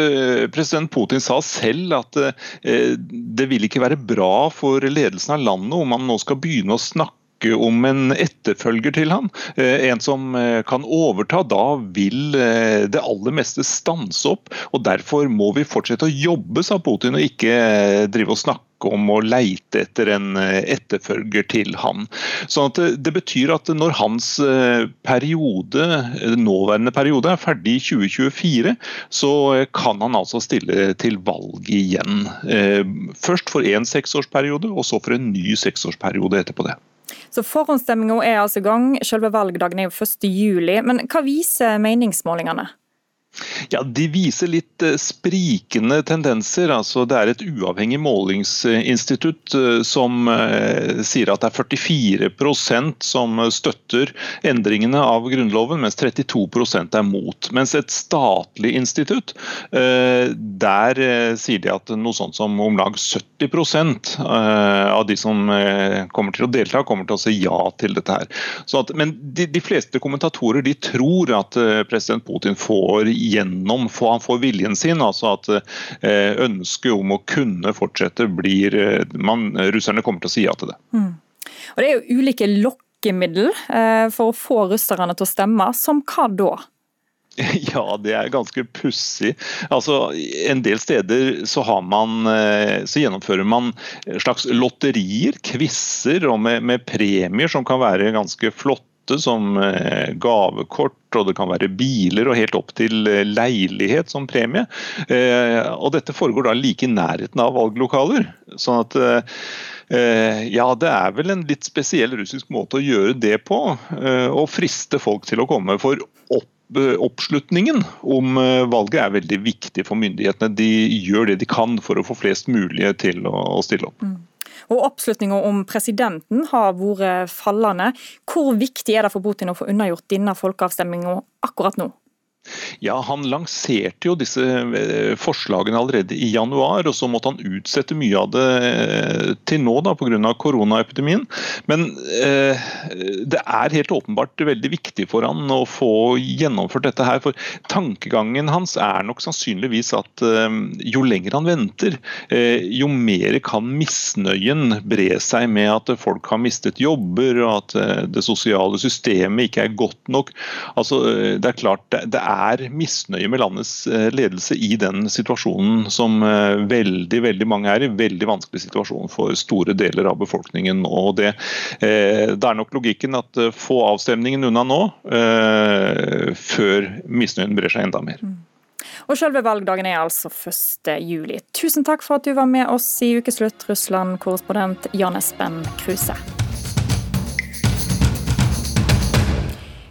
President Putin sa selv at det vil ikke være bra for ledelsen av landet om han nå skal begynne å snakke om en etterfølger til han, en som kan overta. Da vil det aller meste stanse opp. og Derfor må vi fortsette å jobbe, sa Putin, og ikke drive og snakke om å leite etter en etterfølger til han. Sånn at det, det, betyr at når hans periode, nåværende periode er ferdig i 2024, så kan han altså stille til valg igjen. Først for én seksårsperiode, og så for en ny seksårsperiode etterpå det. Så Forhåndsstemminga er altså i gang. Selve valgdagen er jo 1. juli. Men hva viser meningsmålingene? Ja, De viser litt eh, sprikende tendenser. altså Det er et uavhengig målingsinstitutt eh, som eh, sier at det er 44% som støtter endringene av Grunnloven, mens 32% er mot. Mens et statlig institutt, der sier de at noe sånt som om lag 70% av de som kommer til å delta, kommer til å si ja til dette her. At, men de, de, fleste kommentatorer de tror at president Putin får gjennom, han får viljen sin. altså At eh, ønsket om å kunne fortsette blir eh, man, Russerne kommer til å si ja til det. Mm. Og Det er jo ulike lokkemiddel eh, for å få russerne til å stemme. Som hva da? Ja, det er ganske pussig. Altså, en del steder så, man, så, gjennomfører man slags lotterier, quizer med, med, premier som kan være ganske flotte støtte som eh, gavekort, og det kan være biler og helt opp til eh, leilighet som premie. Eh, og dette foregår da like i nærheten av valglokaler. sånn at ja, det er vel en litt spesiell russisk måte å gjøre det på. Å friste folk til å komme. For opp oppslutningen om valget er veldig viktig for myndighetene. De gjør det de kan for å få flest mulig til å stille opp. Mm. Og Oppslutninga om presidenten har vært fallende. Hvor viktig er det for Putin å få unnagjort denne folkeavstemninga akkurat nå? Ja, Han lanserte jo disse eh, forslagene allerede i januar, og så måtte han utsette mye av det eh, til nå pga. koronaepidemien. Men eh, det er helt åpenbart veldig viktig for han å få gjennomført dette her. For tankegangen hans er nok sannsynligvis at eh, jo lenger han venter, eh, jo mer kan misnøyen bre seg med at folk har mistet jobber, og at eh, det sosiale systemet ikke er godt nok. Altså, det er klart, det, det er misnøye med landets eh, ledelse i den situasjonen som eh, veldig veldig mange er i. Veldig vanskelig situasjon for store deler av befolkningen. og Det, eh, det er nok logikken at få avstemningen unna nå, før misnøyen brer seg enda mer. Mm. Og Selve valgdagen er altså 1. juli. Tusen takk for at du var med oss i Ukeslutt, Russland-korrespondent Jan Espen Kruse.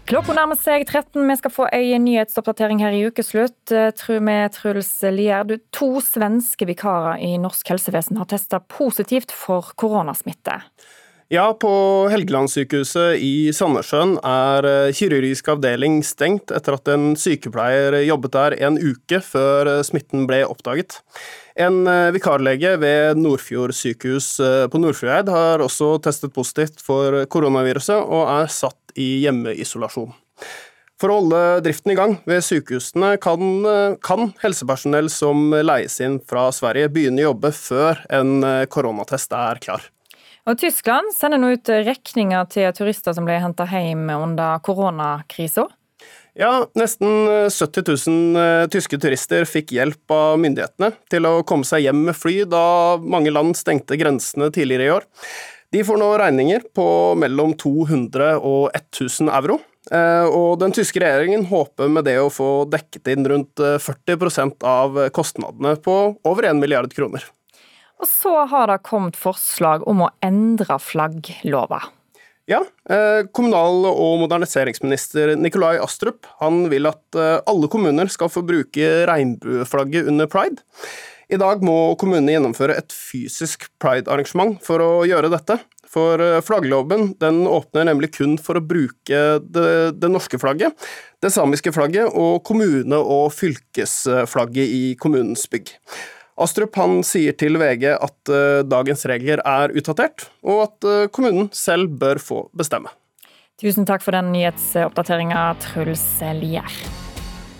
Klokka nærmer seg 13. Vi skal få en nyhetsoppdatering her i ukeslutt. Eh, tror vi Truls Lier, to svenske vikarer i norsk helsevesen har testa positivt for koronasmitte. Ja, på Helgelandssykehuset i Sandnessjøen er eh, kirurgisk avdeling stengt etter at en sykepleier jobbet der en uke før eh, smitten ble oppdaget. En vikarlege ved Nordfjord sykehus på Nordfjordeid har også testet positivt for koronaviruset, og er satt i hjemmeisolasjon. For å holde driften i gang ved sykehusene kan, kan, helsepersonell som leies inn fra Sverige, begynne å jobbe før en koronatest er klar. Og Tyskland sender nå ut regninger til turister som ble henta hjem under koronakrisa. Ja, nesten 70 000 tyske turister fikk hjelp av myndighetene til å komme seg hjem med fly da mange land stengte grensene tidligere i år. De får nå regninger på mellom 200 og 1000 euro. Eh, og den tyske regjeringen håper med det å få dekket inn rundt 40 eh, av kostnadene på over 1 milliard kroner. Og så har det kommet forslag om å endre flagglova. Ja, eh, kommunal- og moderniseringsminister Nikolai Astrup han vil at alle kommuner skal få bruke regnbueflagget under pride. I dag må kommunene gjennomføre et fysisk pride-arrangement for å gjøre dette. For eh, flaggloven den åpner nemlig kun for å bruke det, det, norske flagget, det samiske flagget og kommune- og fylkesflagget i kommunens bygg. Astrup han sier til VG at uh, dagens regler er utdatert, og at uh, kommunen selv bør få bestemme. Tusen takk for den nyhetsoppdateringa, Truls Lier.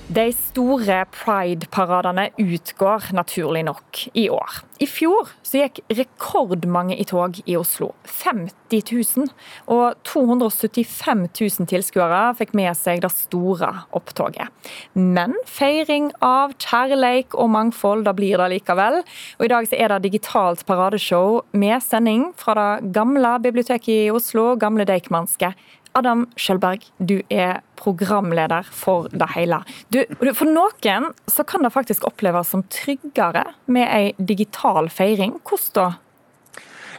De store pride-paradene utgår naturlig nok i år. I fjor så gikk rekordmange i tog i Oslo. 50 000. Og 275 000 tilskuere fikk med seg det store opptoget. Men feiring av kjærleik og mangfold, da blir det likevel. Og i dag så er det digitalt paradeshow med sending fra det gamle biblioteket i Oslo, gamle Deichmanske Adam Skjølberg, du er programleder for det hele. Du, for noen så kan det faktisk oppleves som tryggere med ei digital feiring. Hvordan da?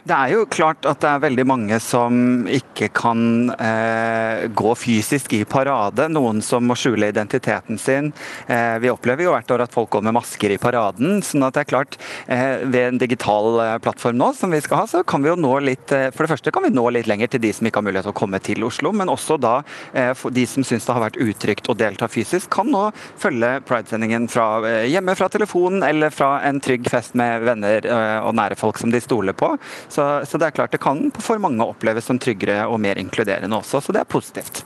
Det er jo klart at det er veldig mange som ikke kan eh, gå fysisk i parade. Noen som må skjule identiteten sin. Eh, vi opplever jo hvert år at folk går med masker i paraden. sånn at det er klart, eh, ved en digital eh, plattform nå som vi skal ha, så kan vi jo nå litt eh, For det første kan vi nå litt lenger til de som ikke har mulighet til å komme til Oslo, men også da eh, de som syns det har vært utrygt å delta fysisk, kan nå følge Pride-sendingen hjemme fra telefonen eller fra en trygg fest med venner og nære folk som de stoler på. Så, så, det er klart det kan for mange oppleves som tryggere og mer inkluderende også, så det er positivt.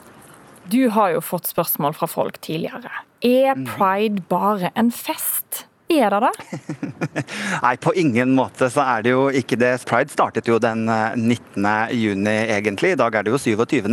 Du har jo fått spørsmål fra folk tidligere. Er mm. pride bare en fest? Er det det? Nei, på ingen måte så er det jo ikke det. Pride startet jo den 19. Eh, juni egentlig. I dag er det jo 27.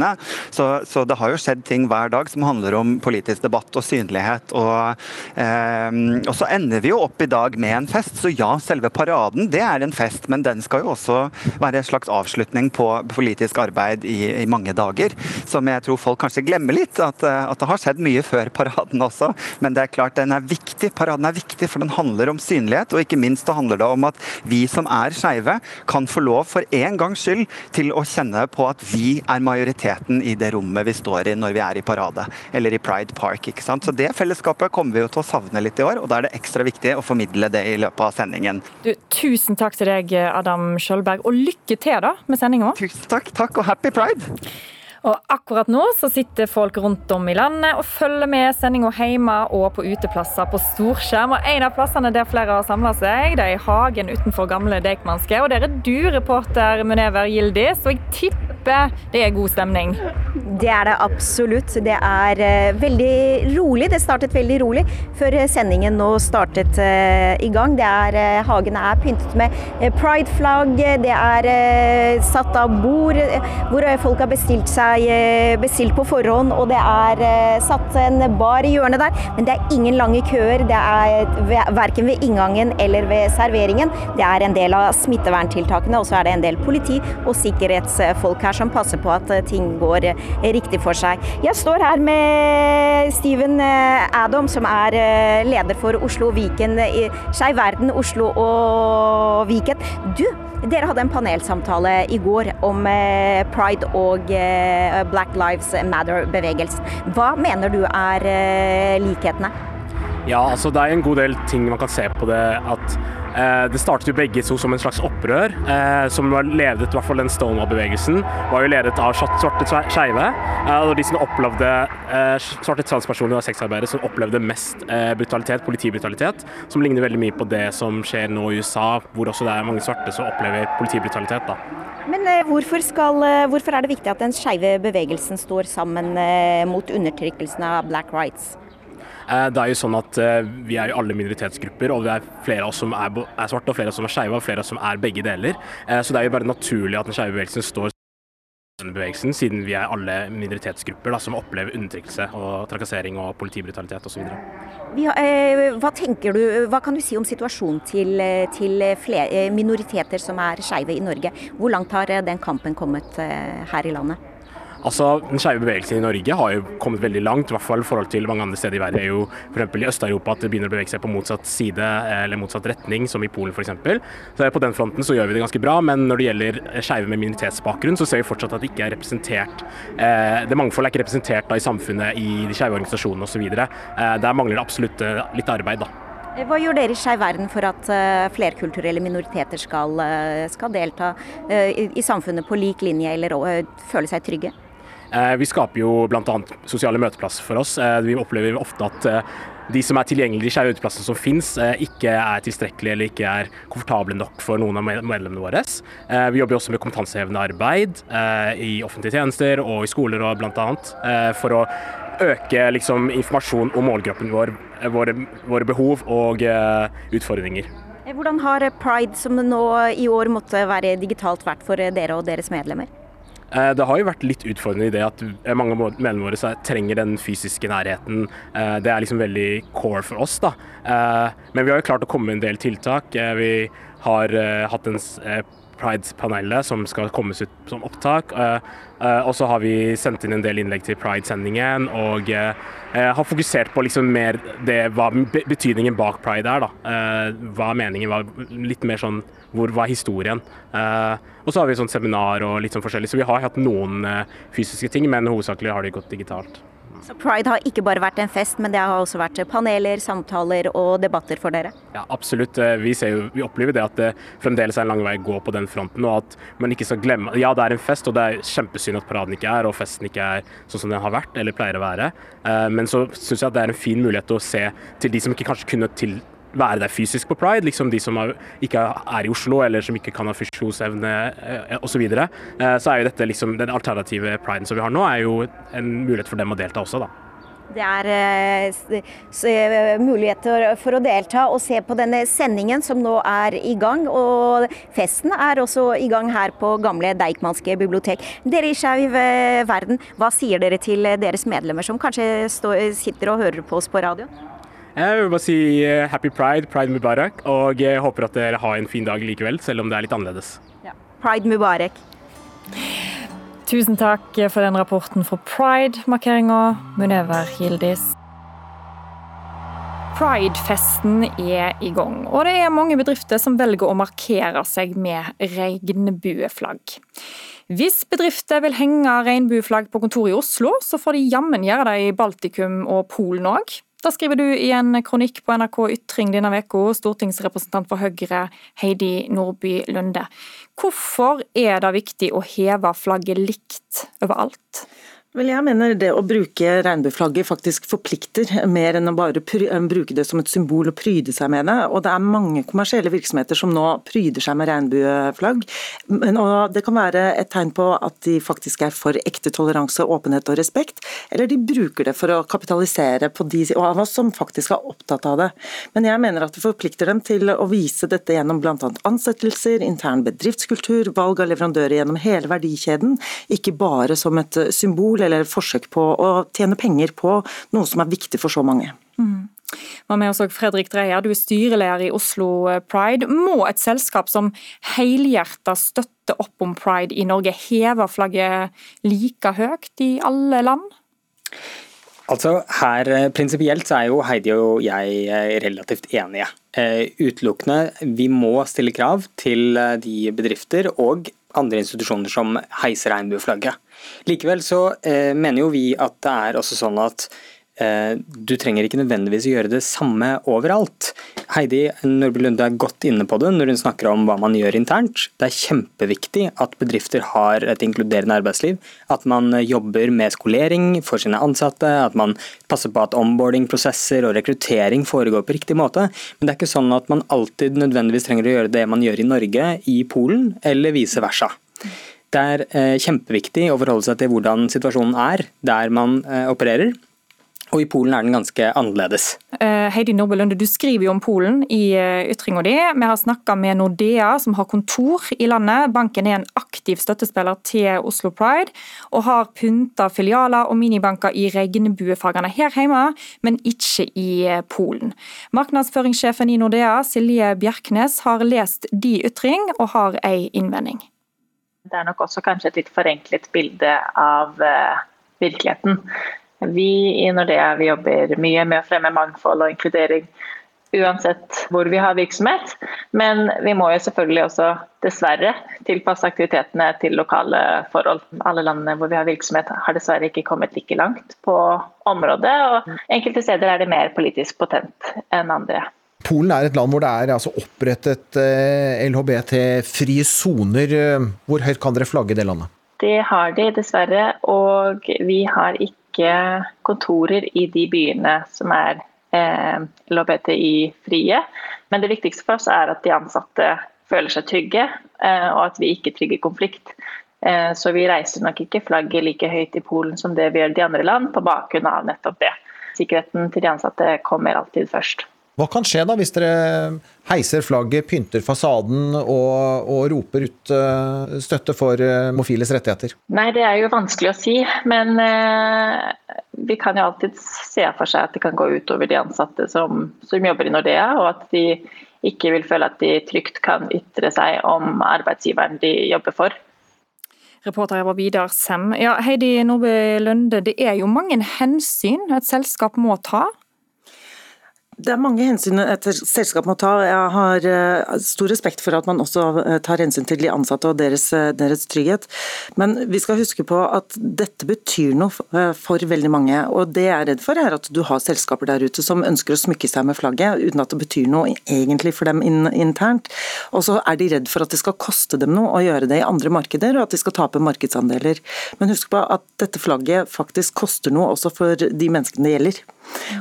Så, så det har jo skjedd ting hver dag som handler om politisk debatt og synlighet. Og, eh, og, så ender vi jo opp i dag med en fest. Så ja, selve paraden det er en fest, men den skal jo også være en slags avslutning på politisk arbeid i, i mange dager. Som jeg tror folk kanskje glemmer litt, at, eh, at det har skjedd mye før paraden også. Men det er klart den er viktig. Paraden er viktig for den handler om synlighet, og ikke minst det handler det om at vi som er skeive, kan få lov for en gangs skyld til å kjenne på at vi er majoriteten i det rommet vi står i når vi er i parade, eller i Pride Park. ikke sant? Så Det fellesskapet kommer vi jo til å savne litt i år, og da er det ekstra viktig å formidle det i løpet av sendingen. Du, tusen takk til deg, Adam Skjølberg, og lykke til da med sendinga. Tusen takk, takk, og happy pride! Og akkurat nå så sitter folk rundt om i landet og følger med sendinga hjemme og på uteplasser på storskjerm. Og en av plassene der flere har samla seg, det er i hagen utenfor gamle Deichmanske. Og der er du, reporter Munever Gildis, og jeg tipper det er god stemning? Det er det absolutt. Det er uh, veldig rolig. Det startet veldig rolig før sendingen nå startet uh, i gang. Det er, hagen hagene er pyntet med prideflagg, det er satt av bord hvor folk har bestilt seg seg eh, bestilt på forhånd, og det er eh, satt en bar i hjørnet der. Men det er ingen lange køer. Det er verken ved inngangen eller ved serveringen. Det er en del av smitteverntiltakene, og så er det en del politi og sikkerhetsfolk her som passer på at eh, ting går riktig for seg. Jeg står her med Steven Adam, som er leder for Oslo Viken, Skeiv Verden Oslo og Viken. Du, dere hadde en panelsamtale i går om pride og Black Lives Matter-bevegelsen. Hva mener du er eh, likhetene? Ja, altså Det er en god del ting man kan se på det. at Eh, det startet jo begge to som en slags opprør, eh, som var ledet, i hvert fall den Stonewall-bevegelsen, var jo ledet av svarte skeive. Eh, og de som opplevde svarte transpersoner og sexarbeidere som opplevde mest brutalitet, politibrutalitet, som ligner veldig mye på det som skjer nå i USA, hvor også det er mange svarte som opplever politibrutalitet. da. Men hvorfor, skal, hvorfor er det viktig at den skeive bevegelsen står sammen mot undertrykkelsen av black rights? Eh, det er jo sånn at eh, Vi er jo alle minoritetsgrupper, og det er flere av oss som er, er svarte, og flere av oss som er skeive, og flere av oss som er begge deler. Eh, så det er jo bare naturlig at den skeive bevegelsen står denne bevegelsen, siden vi er alle minoritetsgrupper da, som opplever undertrykkelse og trakassering og politibrutalitet osv. Hva tenker du, hva kan du si om situasjonen til, til flere minoriteter som er skeive i Norge? Hvor langt har den kampen kommet her i landet? Altså, Den skeive bevegelsen i Norge har jo kommet veldig langt, i hvert fall i forhold til mange andre steder i verden. Er jo f.eks. i Øst-Europa at det begynner å bevege seg på motsatt side, eller motsatt retning, som i Polen f.eks. Så på den fronten så gjør vi det ganske bra, men når det gjelder skeive med minoritetsbakgrunn, så ser vi fortsatt at det ikke er representert eh, Det mangfoldet er ikke representert da, i samfunnet, i de skeive organisasjonene osv. Eh, der mangler det absolutt eh, litt arbeid, da. Hva gjør dere i Skeiv verden for at flerkulturelle minoriteter skal, skal delta i, samfunnet på lik linje eller føle seg trygge? Eh, vi skaper jo bl.a. sosiale møteplasser for oss. Eh, vi opplever ofte at eh, de som er tilgjengelige, de skeive uteplassene som finnes, ikke er tilstrekkelige eller ikke er komfortable nok for noen av medlemmene våre. Vi jobber også med kompetansehevende arbeid i offentlige tjenester og i skoler og bl.a. for å øke liksom, informasjon om målgruppen vår, våre, våre behov og utfordringer. Hvordan har pride, som nå i år måtte være digitalt, vært for dere og deres medlemmer? Eh, det har jo vært litt utfordrende i det at eh, mange av medlemmene våre trenger den fysiske nærheten. Eh, det er liksom veldig core for oss. da. Men vi har jo klart å komme med en del tiltak. Vi har hatt en Pride-panelet som skal kommes ut som opptak. Og så har vi sendt inn en del innlegg til Pride-sendingen og har fokusert på liksom mer det, hva betydningen bak Pride er. da. Hva meningen, hva, litt mer sånn hvor var historien. Og så har vi sånn seminar og litt sånn forskjellig, så vi har hatt noen fysiske ting, men hovedsakelig har det gått digitalt. Så Pride har ikke bare vært en fest, men det har også vært paneler, samtaler og debatter for dere? Ja, absolutt. Eh, vi, jo, vi, opplever det at det fremdeles er en lang vei å gå på den fronten. og at man ikke skal glemme, Ja, det er en fest, og det er kjempesynd at paraden ikke er, og festen ikke er sånn som den har vært eller pleier å være. Eh, men så syns jeg at det er en fin mulighet å se til de som ikke kanskje kunne til være der fysisk på pride, liksom de som ikke er i Oslo eller som ikke kan ha fusjonsevne eh, osv. Så, videre. Eh, så er jo dette liksom den alternative priden som vi har nå, er jo en mulighet for dem å delta også, da. Det er eh, muligheter for å delta og se på denne sendingen som nå er i gang. Og festen er også i gang her på gamle Deichmanske bibliotek. Dere i Skeiv verden, hva sier dere til deres medlemmer som kanskje sitter og hører på oss på radio? Jeg vil bare si eh, happy pride, pride Mubarak, og jeg håper at dere har en fin dag likevel, selv om det er litt annerledes. Ja. Pride Mubarak. Tusen takk for den rapporten fra Pride-markeringa, Munever Hildis. Pride-festen er i gang, og det er mange bedrifter som velger å markere seg med regnbueflagg. Hvis bedrifter vil henge regnbueflagg på kontoret i Oslo, så får de jammen gjøre det i Baltikum og Polen òg. Da skriver du i en kronikk på NRK Ytring denne uka, stortingsrepresentant for Høyre Heidi Nordby Lunde. Hvorfor er det viktig å heve flagget likt overalt? Vel, jeg mener det å bruke regnbueflagget faktisk forplikter, mer enn å bare bruke det som et symbol og pryde seg med det. Og det er mange kommersielle virksomheter som nå pryder seg med regnbueflagg. Og det kan være et tegn på at de faktisk er for ekte toleranse, åpenhet og respekt, eller de bruker det for å kapitalisere på de av oss som faktisk er opptatt av det. Men jeg mener at det forplikter dem til å vise dette gjennom bl.a. ansettelser, intern bedriftskultur, valg av leverandører gjennom hele verdikjeden, ikke bare som et symbol eller forsøk på å tjene penger på noe som er viktig for så mange. Mm. Var med oss Fredrik Dreyer, du er styreleder i Oslo Pride. Må et selskap som helhjertet støtter opp om pride i Norge, heve flagget like høyt i alle land? Altså her eh, Prinsipielt så er jo Heidi og jeg eh, relativt enige. Eh, utelukkende, vi må stille krav til de bedrifter og andre institusjoner som heiser regnbueflagget. Likevel så eh, mener jo vi at det er også sånn at du trenger ikke nødvendigvis gjøre det samme overalt. Heidi Nordby Lunde er godt inne på det når hun snakker om hva man gjør internt. Det er kjempeviktig at bedrifter har et inkluderende arbeidsliv. At man jobber med skolering for sine ansatte, at man passer på at onboarding-prosesser og rekruttering foregår på riktig måte. Men det er ikke sånn at man alltid nødvendigvis trenger å gjøre det man gjør i Norge, i Polen, eller vice versa. Det er eh, kjempeviktig å forholde seg til hvordan situasjonen er der man eh, opererer. Og i Polen er den ganske annerledes. Uh, Heidi Nordbølunde, du skriver jo om Polen i uh, ytringa di. Vi har snakka med Nordea, som har kontor i landet. Banken er en aktiv støttespiller til Oslo Pride, og har pynta filialer og minibanker i regnbuefargene her hjemme, men ikke i uh, Polen. Markedsføringssjefen i Nordea, Silje Bjerknes, har lest de ytring, og har ei innvending. Det er nok også kanskje et litt forenklet bilde av virkeligheten. Vi i Nordea vi jobber mye med å fremme mangfold og inkludering uansett hvor vi har virksomhet. Men vi må jo selvfølgelig også dessverre tilpasse aktivitetene til lokale forhold. Alle landene hvor vi har virksomhet har dessverre ikke kommet like langt på området. og Enkelte steder er det mer politisk potent enn andre. Polen er et land hvor det er altså, opprettet eh, LHBT-frie soner. Hvor høyt kan dere flagge det landet? Det har de dessverre, og vi har ikke kontorer i de byene som er eh, LHBTI-frie. Men det viktigste for oss er at de ansatte føler seg trygge, eh, og at vi ikke trygger konflikt. Eh, så vi reiser nok ikke flagget like høyt i Polen som det vi gjør i de andre land, på bakgrunn av nettopp det. Sikkerheten til de ansatte kommer alltid først. Hva kan skje da hvis dere heiser flagget, pynter fasaden og, og roper ut uh, støtte for uh, mofiles rettigheter? Nei, det er jo vanskelig å si. Men uh, vi kan jo alltid se for seg at det kan gå utover de ansatte som, som jobber i Nordea, og at de ikke vil føle at de trygt kan ytre seg om arbeidsgiveren de jobber for. Reporter var Vidar Sem. Ja, Heidi Nordby Lunde, det er jo mange hensyn et selskap må ta det er mange hensyn et selskap må ta. Jeg har eh, stor respekt for at man også eh, tar hensyn til de ansatte og deres, eh, deres trygghet. Men vi skal huske på at dette betyr noe for veldig mange. Og det jeg er redd for, er at du har selskaper der ute som ønsker å smykke seg med flagget uten at det betyr noe egentlig for dem internt. Og så er de redd for at det skal koste dem noe å gjøre det i andre markeder, og at de skal tape markedsandeler. Men husk på at dette flagget faktisk koster noe også for de menneskene det gjelder.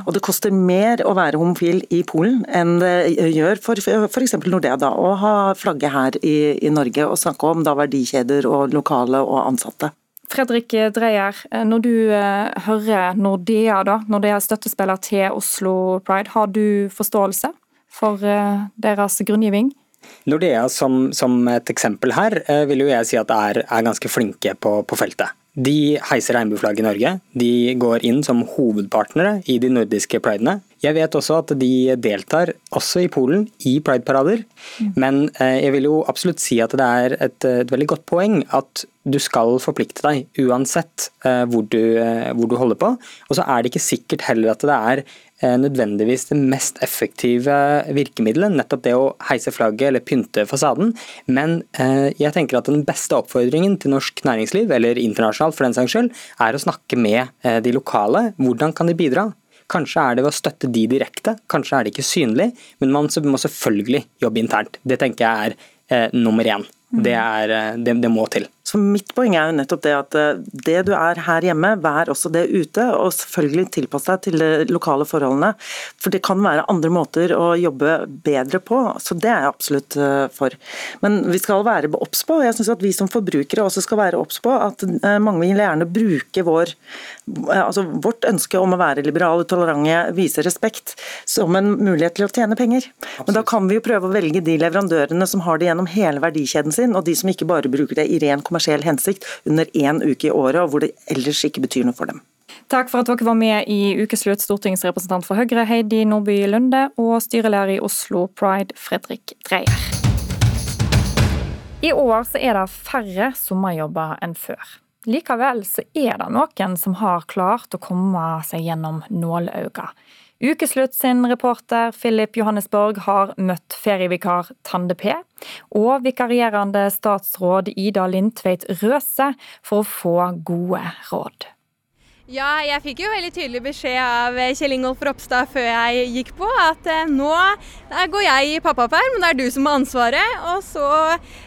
Og det koster mer å være homofil i Polen enn det gjør for f.eks. Nordea da, å ha flagget her i, i Norge og snakke om da verdikjeder og lokale og ansatte. Fredrik Dreyer, når du uh, hører Nordea, da, Nordea er støttespiller til Oslo Pride, har du forståelse for uh, deres grunngiving? Nordea som, som, et eksempel her, uh, vil jo jeg si at er, er ganske flinke på, på feltet. De heiser regnbueflagg i Norge. De går inn som hovedpartnere i de nordiske pridene. Jeg vet også at de deltar også i Polen i prideparader. Mm. Men eh, jeg vil jo absolutt si at det er et, et veldig godt poeng at du skal forplikte deg uansett eh, hvor du, eh, hvor du holder på. Og så er det ikke sikkert heller at det er nødvendigvis det mest effektive virkemiddelet, nettopp det å heise flagget eller pynte fasaden. Men eh, jeg tenker at den beste oppfordringen til norsk næringsliv, eller internasjonalt for den saks skyld, er å snakke med eh, de lokale. Hvordan kan de bidra? Kanskje er det ved å støtte de direkte, kanskje er det ikke synlig, men man må selvfølgelig jobbe internt. Det tenker jeg er nummer én. Det, er, det, det må til. Så Mitt poeng er jo nettopp det at eh, det du er her hjemme, vær også det ute. Og selvfølgelig tilpass deg til de lokale forholdene. For det kan være andre måter å jobbe bedre på. Så det er jeg absolutt eh, for. Men vi skal være obs på, og jeg syns at vi som forbrukere også skal være obs på at eh, mange vil gjerne bruke vår, altså vårt ønske om å være liberale, tolerante, vise respekt som en mulighet til å tjene penger. Men da kan vi jo prøve å velge de leverandørene som har det gjennom hele verdikjeden sin, og de som ikke bare bruker det i ren kommersiell kommersiell hensikt under én uke i året, og hvor det ellers ikke betyr noe for dem. Takk for at dere var med i Ukeslutt, stortingsrepresentant for Høyre Heidi Nordby Lunde og styreleder i Oslo Pride Fredrik Dreyer. I år så er det færre sommerjobber enn før. Likevel så er det noen som har klart å komme seg gjennom nålauget. Ukeslutt sin reporter Philip Johannesborg har møtt ferievikar Tande P og vikarierende statsråd Ida Lindtveit Røse for å få gode råd. Ja, jeg fikk jo veldig tydelig beskjed av Kjell Ingolf Ropstad før jeg gikk på at eh, nå går jeg i pappaperm, det er du som har ansvaret. Og så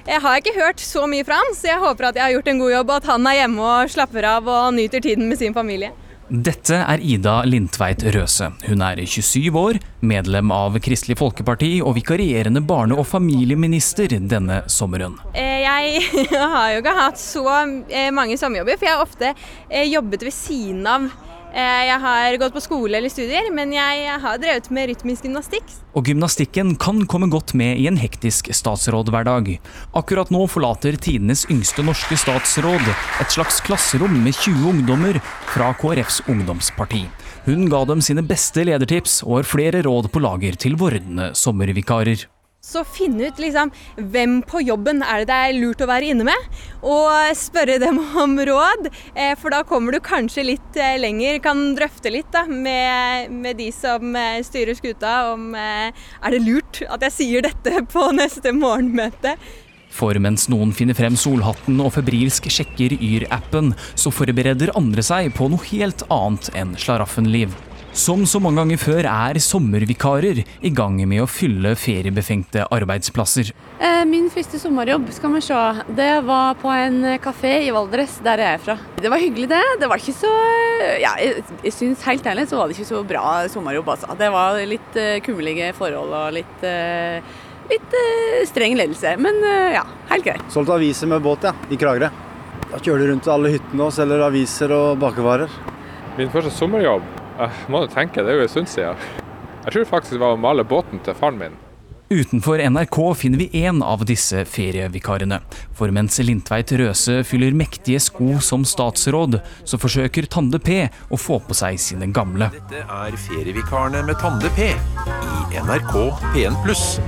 jeg har jeg ikke hørt så mye fra han, så jeg håper at jeg har gjort en god jobb, og at han er hjemme og slapper av og nyter tiden med sin familie. Dette er Ida Lindtveit Røse. Hun er 27 år, medlem av Kristelig Folkeparti og vikarierende barne- og familieminister denne sommeren. Eh, jeg har jo ikke hatt så eh, mange sommerjobber, for jeg har ofte eh, jobbet ved siden av jeg har gått på skole eller studier, men jeg har drevet med rytmisk gymnastikk. Og gymnastikken kan komme godt med i en hektisk statsrådhverdag. Akkurat nå forlater tidenes yngste norske statsråd et slags klasserom med 20 ungdommer fra KrFs ungdomsparti. Hun ga dem sine beste ledertips og har flere råd på lager til vordende sommervikarer. Så finne ut liksom hvem på jobben er det det er lurt å være inne med, og spørre dem om råd. Eh, for da kommer du kanskje litt eh, lenger, kan drøfte litt da, med, med de som eh, styrer skuta om er det lurt at jeg sier dette på neste morgenmøte. For mens noen finner frem solhatten og febrilsk sjekker Yr-appen, så forbereder andre seg på noe helt annet enn slaraffenliv. Som så mange ganger før er sommervikarer i gang med å fylle feriebefengte arbeidsplasser. Eh, min første sommerjobb skal vi se, det var på en kafé i Valdres, der jeg er fra. Det var hyggelig, det. Det var ikke så ja, Jeg, jeg syns helt ærlig så var det ikke så bra sommerjobb, altså. Det var litt uh, kummerlige forhold og litt, uh, litt uh, streng ledelse. Men ja, helt greit. Solgte aviser med båt, ja. I Kragerø. Da kjører du rundt til alle hyttene og selger aviser og bakervarer. Min første sommerjobb jeg må jo tenke, det er jo en stund siden. Jeg tror faktisk det var å male båten til faren min. Utenfor NRK finner vi én av disse ferievikarene. For mens Lindtveit Røse fyller mektige sko som statsråd, så forsøker Tande P å få på seg sine gamle. Dette er ferievikarene med Tande P i NRK P1 pluss.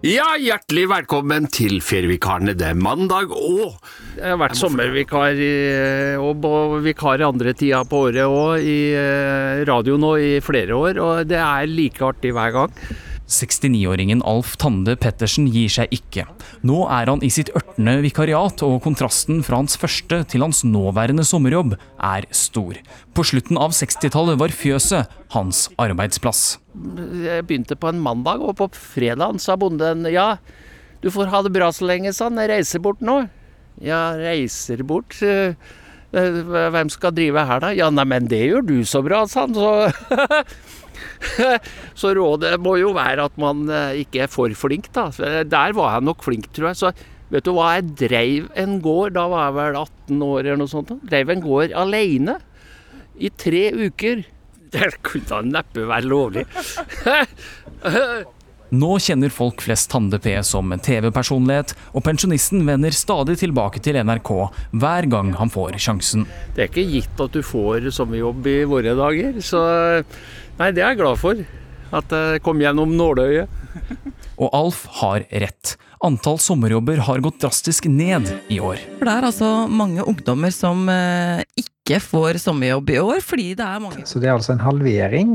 Ja, hjertelig velkommen til Ferievikarene. Det er mandag og Jeg har vært sommervikar i, og vikar andre tida på året òg, i eh, radio nå i flere år, og det er like artig hver gang. 69-åringen Alf Tande Pettersen gir seg ikke. Nå er han i sitt ørtende vikariat, og kontrasten fra hans første til hans nåværende sommerjobb er stor. På slutten av 60-tallet var fjøset hans arbeidsplass. Jeg begynte på en mandag, og på fredag sa bonden ja, du får ha det bra så lenge, sa han. Jeg reiser bort nå. Ja, reiser bort. Eh, hvem skal drive her, da? Ja, nei, men det gjør du så bra, sa han. Så Så rådet må jo være at man eh, ikke er for flink, da. Der var jeg nok flink, tror jeg. Så vet du hva, jeg dreiv en gård, da var jeg vel 18 år eller noe sånt. Da. Dreiv en gård alene i tre uker. Det kunne da neppe være lovlig. Nå kjenner folk flest Tande P som en TV-personlighet, og pensjonisten vender stadig tilbake til NRK hver gang han får sjansen. Det er ikke gitt at du får sommerjobb i våre dager, så nei, det er jeg glad for. At jeg kom gjennom nåløyet. Og Alf har rett. Antall sommerjobber har gått drastisk ned i år. Det er altså mange ungdommer som eh, ikke får sommerjobb i år, fordi det er mange Så det er altså en halvering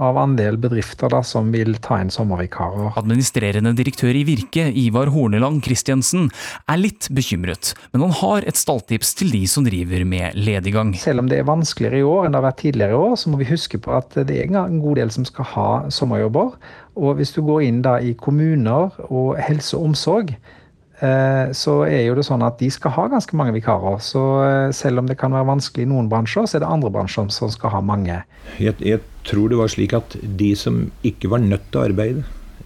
av andel bedrifter da, som vil ta inn sommervikarer. Administrerende direktør i Virke, Ivar Horneland Christiansen, er litt bekymret, men han har et stalltips til de som driver med lediggang. Selv om det er vanskeligere i år enn det har vært tidligere i år, så må vi huske på at det er en god del som skal ha sommerjobber. Og hvis du går inn da i kommuner og helse og omsorg, så er jo det sånn at de skal ha ganske mange vikarer. Så eh, selv om det kan være vanskelig i noen bransjer, så er det andre bransjer som skal ha mange. Jeg, jeg tror det var slik at de som ikke var nødt til å arbeide,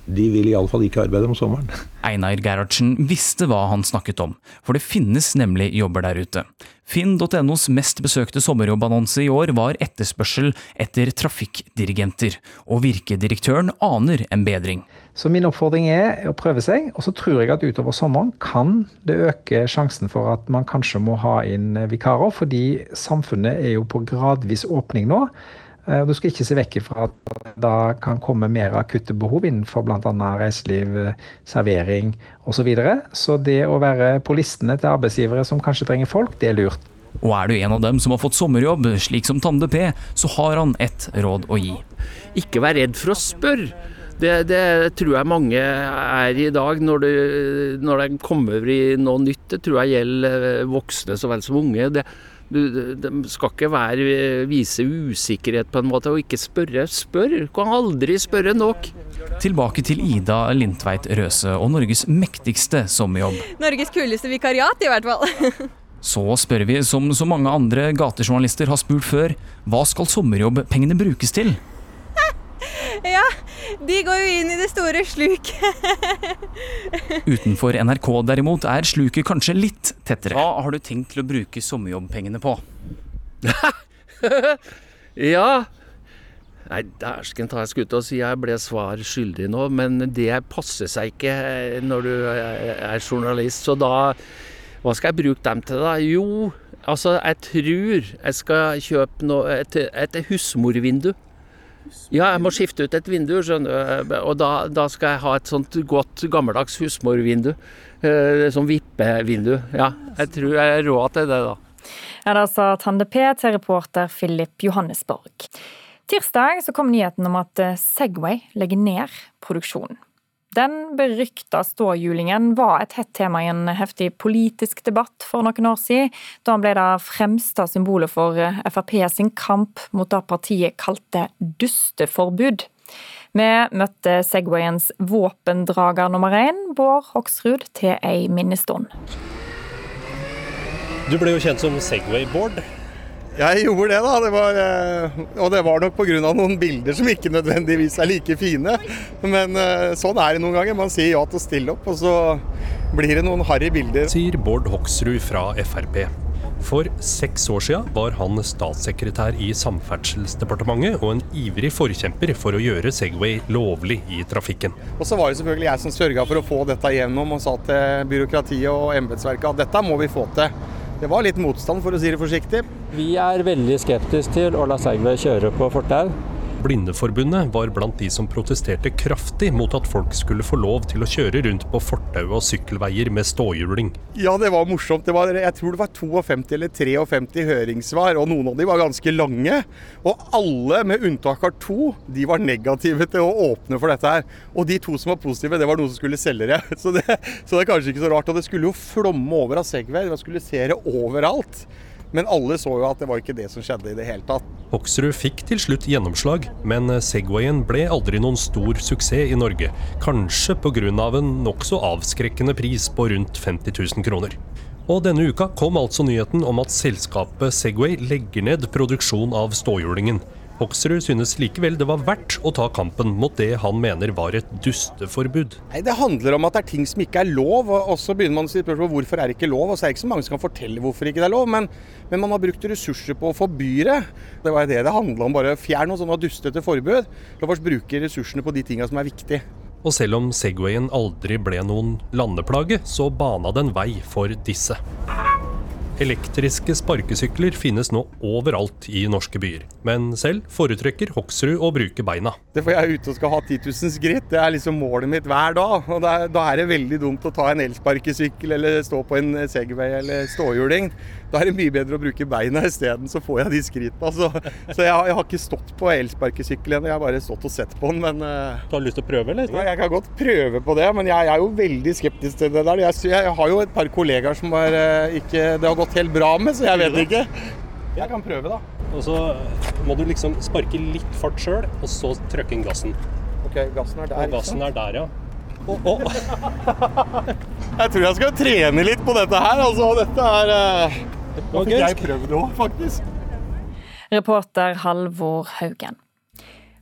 de vil iallfall ikke arbeide om sommeren. Einar Gerhardsen visste hva han snakket om, for det finnes nemlig jobber der ute. Finn.nos mest besøkte sommerjobbannonse i år var etterspørsel etter trafikkdirigenter, og Virkedirektøren aner en bedring. Så min oppfordring er å prøve seg, og så tror jeg at utover sommeren kan det øke sjansen for at man kanskje må ha inn vikarer, fordi samfunnet er jo på gradvis åpning nå. Eh, du skal ikke se vekk fra at det da kan komme mer akutte behov innenfor bl.a. reiseliv, servering osv. Så, videre. så det å være på listene til arbeidsgivere som kanskje trenger folk, det er lurt. Og er du en av dem som har fått sommerjobb, slik som Tande P, så har han ett råd å gi. Ikke vær redd for å spørre. Det, det, tror jeg mange er i dag, når, det, når de kommer i noe nytt. Det tror jeg gjelder voksne så vel som unge. Det, du, de skal ikke være, vise usikkerhet på en måte, og ikke spørre. Spør! Du kan aldri spørre nok. Tilbake til Ida Lindtveit Røse og Norges mektigste sommerjobb. Norges kuleste vikariat, i hvert fall. Så spør vi, som så mange andre gatejournalister har spurt før, hva skal sommerjobbpengene brukes til? Ja, de går jo inn i det store sluket. Utenfor NRK derimot er sluket kanskje litt tettere. Hva har du tenkt til å bruke sommerjobbpengene på? ja Nei, dæsken ta jeg skulle til å si jeg ble svar skyldig nå, men det passer seg ikke når du er journalist. Så da Hva skal jeg bruke dem til, da? Jo, altså, jeg tror jeg skal kjøpe noe, et, et husmorvindu. Ja, jeg må skifte ut et vindu, skjønner du. Og da, da, skal jeg ha et sånt godt gammeldags husmorvindu. Eh, som vippevindu. Ja, jeg tror jeg har råd til det, da. Ja, da sa Tande P til reporter Philip Johannesborg. Tirsdag så kom nyheten om at eh, Segway legger ned produksjonen. Den berykta ståhjulingen var et hett tema i en heftig politisk debatt for noen år siden, da han ble det fremste symbolet for Frp sin kamp mot det partiet kalte dusteforbud. Vi møtte Segwayens våpendrager nummer én, Bård Hoksrud, til ei minnestund. Du ble jo kjent som Segway-Bård. Jeg gjorde det, da. Det var, eh, og det var nok pga. noen bilder som ikke nødvendigvis er like fine. Men eh, sånn er det noen ganger. Man sier ja til å stille opp, og så blir det noen harry bilder. Sier Bård Hoksrud fra Frp. For seks år siden var han statssekretær i Samferdselsdepartementet og en ivrig forkjemper for å gjøre Segway lovlig i trafikken. Og så var det selvfølgelig jeg som sørga for å få dette gjennom og sa til byråkratiet og embetsverket at dette må vi få til. Det var litt motstand, for å si det forsiktig. Vi er veldig skeptiske til å la Segway kjøre på fortau. Blindeforbundet var blant de som protesterte kraftig mot at folk skulle få lov til å kjøre rundt på fortau og sykkelveier med ståhjuling. Ja, det var morsomt. Det var, jeg tror det var 52 eller 53 høringssvar, og noen av de var ganske lange. Og alle, med unntak av to, de var negative til å åpne for dette her. Og de to som var positive, det var noen som skulle selge det. Så det, så det er kanskje ikke så rart. Og det skulle jo flomme over av Segway. Man skulle se det overalt. Men alle så jo at det var ikke det som skjedde i det hele tatt. Hoksrud fikk til slutt gjennomslag, men Segwayen ble aldri noen stor suksess i Norge. Kanskje pga. en nokså avskrekkende pris på rundt 50 000 kroner. Og denne uka kom altså nyheten om at selskapet Segway legger ned produksjon av ståhjulingen. Hoksrud synes likevel det var verdt å ta kampen mot det han mener var et dusteforbud. Nei, Det handler om at det er ting som ikke er lov, og så begynner man å si spørsmål hvorfor er det ikke lov. Og så er det ikke så mange som kan fortelle hvorfor ikke det er lov, men, men man har brukt ressurser på å forby det. Det var det det handla om, bare fjern noen sånne dustete forbud. La oss bruke ressursene på de tinga som er viktige. Og selv om Segwayen aldri ble noen landeplage, så bana den vei for disse. Elektriske sparkesykler finnes nå overalt i norske byer, men selv foretrekker Hoksrud å bruke beina. Det får jeg ute og skal ha 10 000 skritt, det er liksom målet mitt hver dag. Og er, Da er det veldig dumt å ta en elsparkesykkel eller stå på en Segway eller ståhjuling. Da er det mye bedre å bruke beina isteden, så får jeg de skrittene. Så, så jeg, jeg, har ikke stått på elsparkesykkel ennå, jeg har bare stått og sett på den. Men uh, Du har lyst til å prøve, eller? Ja, jeg kan godt prøve på det, men jeg, jeg er jo veldig skeptisk til det der. Jeg, jeg har jo et par kollegaer som er, uh, ikke, det har gått helt bra med, så jeg vet ikke. Jeg kan prøve, da. Og så må du liksom sparke litt fart sjøl, og så trykke inn gassen. Ok, gassen er der. Og gassen er der, ja. Oh, oh. jeg tror jeg skal trene litt på dette her. Altså, dette er Nå fikk jeg prøvd òg, faktisk. Reporter Halvor Haugen.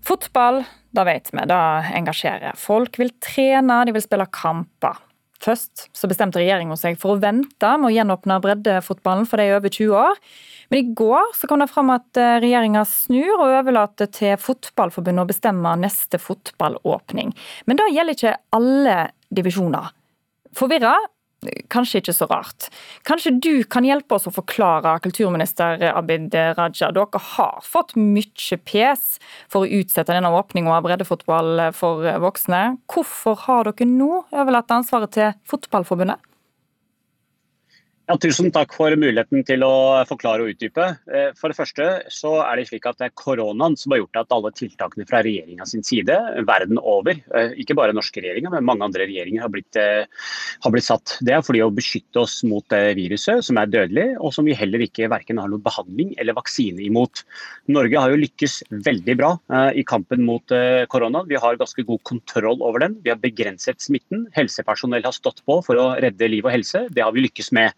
Fotball, da vet vi, det engasjerer. Folk vil trene, de vil spille kamper. Først så bestemte regjeringa seg for å vente med å gjenåpne breddefotballen for de over 20 år. Men i går så kom det fram at eh, regjeringa snur og overlater til Fotballforbundet å bestemme neste fotballåpning. Men det gjelder ikke alle divisjoner. Forvirra kanskje ikke så rart. Kanskje du kan hjelpe oss å forklare, kulturminister Abid Raja. Dere har fått mye pes for å utsette denne åpninga av breddefotball for voksne. Hvorfor har dere nå overlatt ansvaret til Fotballforbundet? Ja, tusen takk for muligheten til å forklare og utdype. Eh, for det første så er det slik at det er koronaen som har gjort at alle tiltakene fra regjeringa sin side verden over, eh, ikke bare norske regjeringer, men mange andre regjeringer har blitt, eh, har blitt satt. Det er fordi å beskytte oss mot viruset, som er dødelig, og som vi heller ikke verken har noen behandling eller vaksine imot. Norge har jo lykkes veldig bra i kampen mot koronaen. Vi har ganske god kontroll over den. Vi har begrenset smitten. Helsepersonell har stått på for å redde liv og helse. Det har vi lykkes med.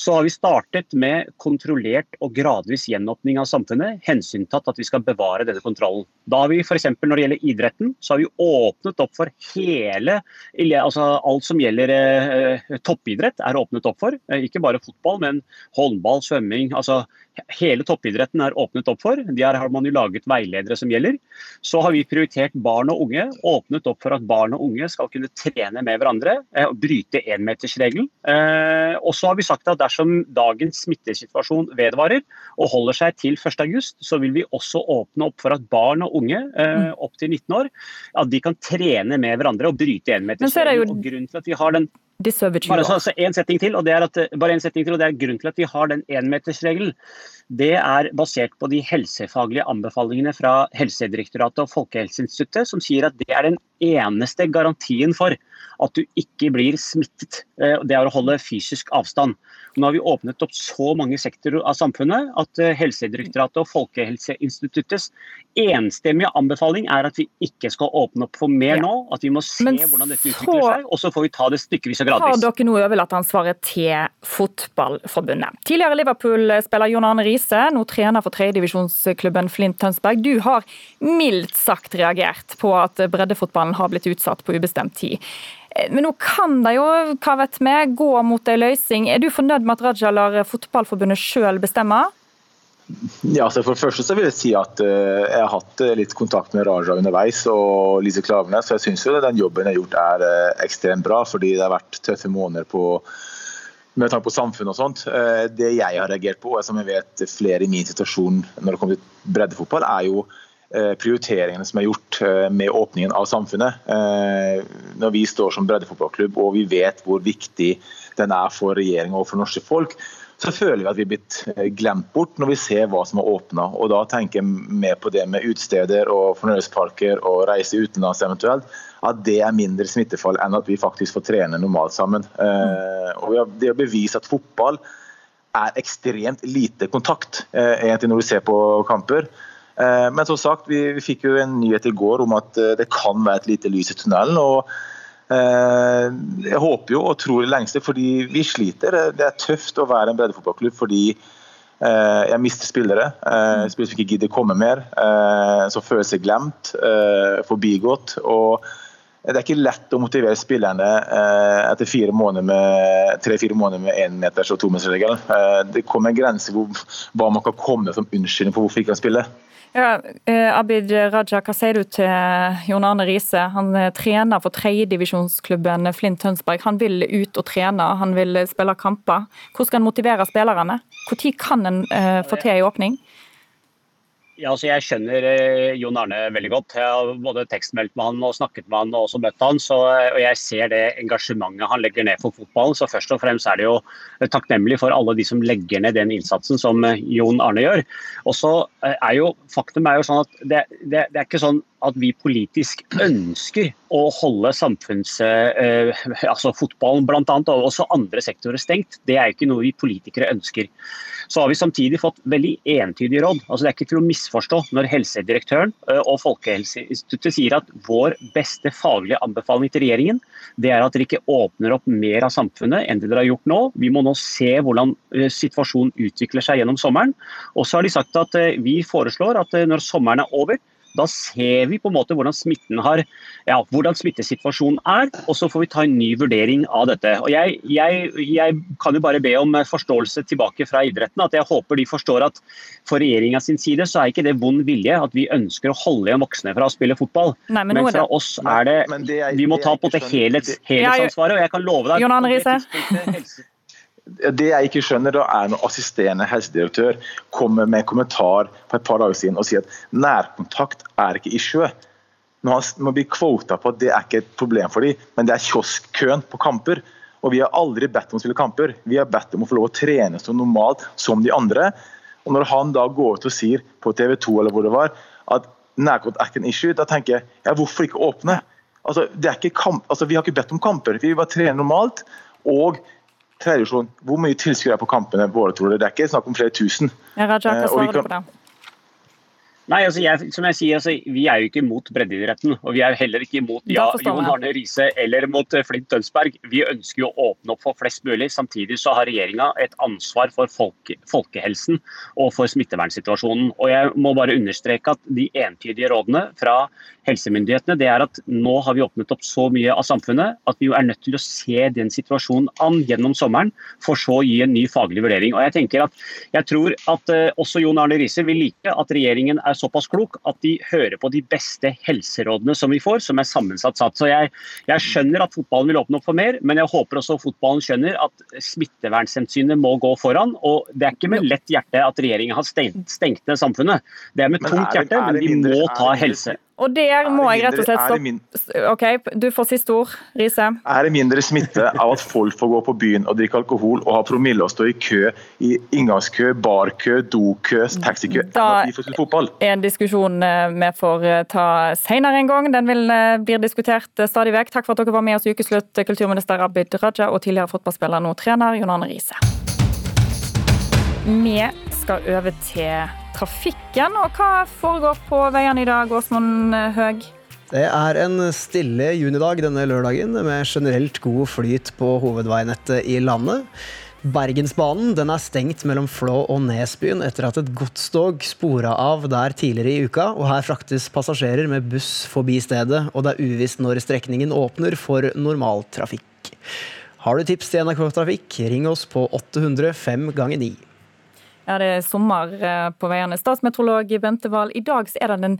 Så har vi startet med kontrollert og gradvis gjenåpning av samfunnet, hensyntatt at vi skal bevare denne kontrollen. Da har vi f.eks. når det gjelder idretten, så har vi åpnet opp for hele altså Alt som gjelder eh, toppidrett er åpnet opp for. Eh, ikke bare fotball, men håndball, svømming. altså hele toppidretten er åpnet opp for. Der har man jo laget veiledere som gjelder. Så har vi prioritert barn og unge. Åpnet opp for at barn og unge skal kunne trene med hverandre. Eh, bryte enmetersregelen. Eh, og så har vi sagt at dersom dagens smittesituasjon vedvarer og holder seg til 1.8, så vil vi også åpne opp for at barn og unge eh, mm. opp til 19 år at de kan trene med hverandre og bryte enmetersregelen. Og grunnen til at vi har den disse over 20 år. Bare så, en setning til, og det er at, bare en setning til, og det er grunnen til at vi har den énmetersregelen. Det er basert på de helsefaglige anbefalingene fra Helsedirektoratet og Folkehelseinstituttet, som sier at det er den eneste garantien for at du ikke blir smittet. Eh, det er å holde fysisk avstand. Nå har vi åpnet opp så mange sektorer av samfunnet at eh, Helsedirektoratet og Folkehelseinstituttets enstemmige anbefaling er at vi ikke skal åpne opp for mer ja. nå. At vi må se Men hvordan dette utvikler seg, og så får vi ta det stykkevis og gradvis. Har dere nå overlatt ansvaret til Fotballforbundet? Tidligere Liverpool-spiller Jon Arne Riise, nå trener for tredjedivisjonsklubben Flint Tønsberg. Du har mildt sagt reagert på at breddefotballen har blitt utsatt på ubestemt tid. Men nå kan de jo, hva vet vi, gå mot en løsning. Er du fornøyd med at Raja lar Fotballforbundet sjøl bestemme? Ja, altså For det første så vil jeg si at uh, jeg har hatt uh, litt kontakt med Raja underveis og Lise Klavenes. Så jeg syns den jobben jeg har gjort er ekstremt bra, fordi det har vært tøffe måneder på med tanke på samfunnet og sånt. Det jeg har reagert på, og som jeg vet flere i min situasjon når det kommer til breddefotball, er jo prioriteringene som er gjort med åpningen av samfunnet. Når vi står som breddefotballklubb og vi vet hvor viktig den er for regjeringa og for norske folk, så føler vi at vi er blitt eh, glemt bort når vi ser hva som er åpna. Da tenker jeg mer på det med utesteder og fornøyelsesparker og reise utenlands eventuelt. At det er mindre smittefall enn at vi faktisk får trene normalt sammen. Eh, og Det å bevise at fotball er ekstremt lite kontakt, eh, egentlig når vi ser på kamper. Men som sagt, vi, vi fikk jo en nyhet i går om at det kan være et lite lys i tunnelen. og Eh, jeg håper jo og tror i lengste, fordi vi sliter. Det er tøft å være en breddefotballklubb fordi eh, jeg mister spillere. Eh, spillere som ikke gidder komme mer. Som føler seg glemt, forbigått. og det er ikke lett å motivere spillerne etter fire måneder med tre-fire måneder med énmeters- og tometersregelen. Det kommer en grense hvor hva man kan komme som unnskyldning for hvorfor ikke kan spille. Ja, eh, Abid Raja, hva sier du til Jon Arne Riise? Han eh, trener for tredjedivisjonsklubben Flint Tønsberg. Han vil ut og trene, han vil spille kamper. Hvordan skal han motivere spillerne? Når kan en eh, få til en åpning? Ja, altså jeg skjønner eh, Jon Arne veldig godt. Jeg har både tekstmeldt med han og snakket med han og også møtt han, så, og Jeg ser det engasjementet han legger ned for fotballen. så Først og fremst er det jo takknemlig for alle de som legger ned den innsatsen som eh, Jon Arne gjør. Og så eh, er jo Faktum er jo sånn at det, det, det er ikke sånn at vi politisk ønsker å holde samfunns... Eh, altså fotballen bl.a. og også andre sektorer stengt. Det er jo ikke noe vi politikere ønsker. Så har vi samtidig fått veldig entydige råd. Altså Det er ikke til å misforstå når helsedirektøren eh, og Folkehelseinstituttet sier at vår beste faglige anbefaling til regjeringen det er at dere ikke åpner opp mer av samfunnet enn det dere har gjort nå. Vi må nå se hvordan eh, situasjonen utvikler seg gjennom sommeren. Og så har de sagt at vi foreslår at når sommeren er over, da ser vi på en måte hvordan smitten har, ja, hvordan smittesituasjonen er, og så får vi ta en ny vurdering av dette. Og jeg, jeg, jeg, kan jo bare be om forståelse tilbake fra idretten. at Jeg håper de forstår at for regjeringa sin side så er ikke det vond vilje at vi ønsker å holde igjen voksne fra å spille fotball. Nei, men, men fra oss er det, Vi må ta på det helhets, helhetsansvaret, og jeg kan love deg Jon Arne Riise. Det jeg ikke skjønner, da er når assisterende helsedirektør kommer med en kommentar for et par dager siden og sier at nærkontakt er ikke issue. Når han blir kvota på at det er ikke et problem for dem, men det er kioskkøen på kamper. Og Vi har aldri bedt om å spille kamper, vi har bedt om å få lov å trene så normalt som de andre. Og Når han da går ut og sier på TV 2 eller hvor det var, at nærkontakt er ikke en issue, da tenker jeg ja, hvorfor ikke åpne? Altså, altså, Vi har ikke bedt om kamper, vi vil bare trene normalt. og Tredje Hvor mye tilskuere er på kampene våre, tror dere? Det er ikke snakk om flere tusen. Ja, Raja, hva svarer du på det? Nei, altså jeg, som jeg sier, altså, Vi er jo ikke mot breddeidretten. Og vi er heller ikke mot ja, Jon Arne Riise eller mot eh, Flint Tønsberg. Vi ønsker jo å åpne opp for flest mulig. Samtidig så har regjeringa et ansvar for folke, folkehelsen og for smittevernsituasjonen. Og Jeg må bare understreke at de entydige rådene fra helsemyndighetene det er at nå har vi åpnet opp så mye av samfunnet at vi jo er nødt til å se den situasjonen an gjennom sommeren, for så å gi en ny faglig vurdering. Og Jeg tenker at jeg tror at uh, også Jon Arne Riise vil like at regjeringen er såpass klok at de hører på de beste helserådene som vi får, som er sammensatt satt. Så jeg, jeg skjønner at fotballen vil åpne opp for mer, men jeg håper også fotballen skjønner at smittevernhensynet må gå foran. og Det er ikke med lett hjerte at regjeringen har stengt, stengt ned samfunnet. Det er med tungt hjerte, men vi må ta helse. Og der må jeg rett og slett stoppe. Ok, Du får siste ord, Riise. Er det mindre smitte av at folk får gå på byen og drikke alkohol og ha promille og stå i kø, i inngangskø, barkø, dokø, taxikø, enn at vi får spille fotball? er en diskusjon eh, vi får eh, ta senere en gang. Den vil blir diskutert stadig vekk. Takk for at dere var med oss i ukeslutt, kulturminister Abid Raja og tidligere fotballspiller, nå trener Jon Arne Riise. Vi skal over til trafikken. Og hva foregår på veiene i dag, Åsmund Høeg? Det er en stille junidag denne lørdagen, med generelt god flyt på hovedveinettet i landet. Bergensbanen den er stengt mellom Flå og Nesbyen etter at et godstog spora av der tidligere i uka. og Her fraktes passasjerer med buss forbi stedet, og det er uvisst når strekningen åpner for normaltrafikk. Har du tips til NRK Trafikk, ring oss på 800 5 ganger 9. Ja, det er sommer eh, på veiene. Statsmeteorolog Bente Wahl, i dag er det den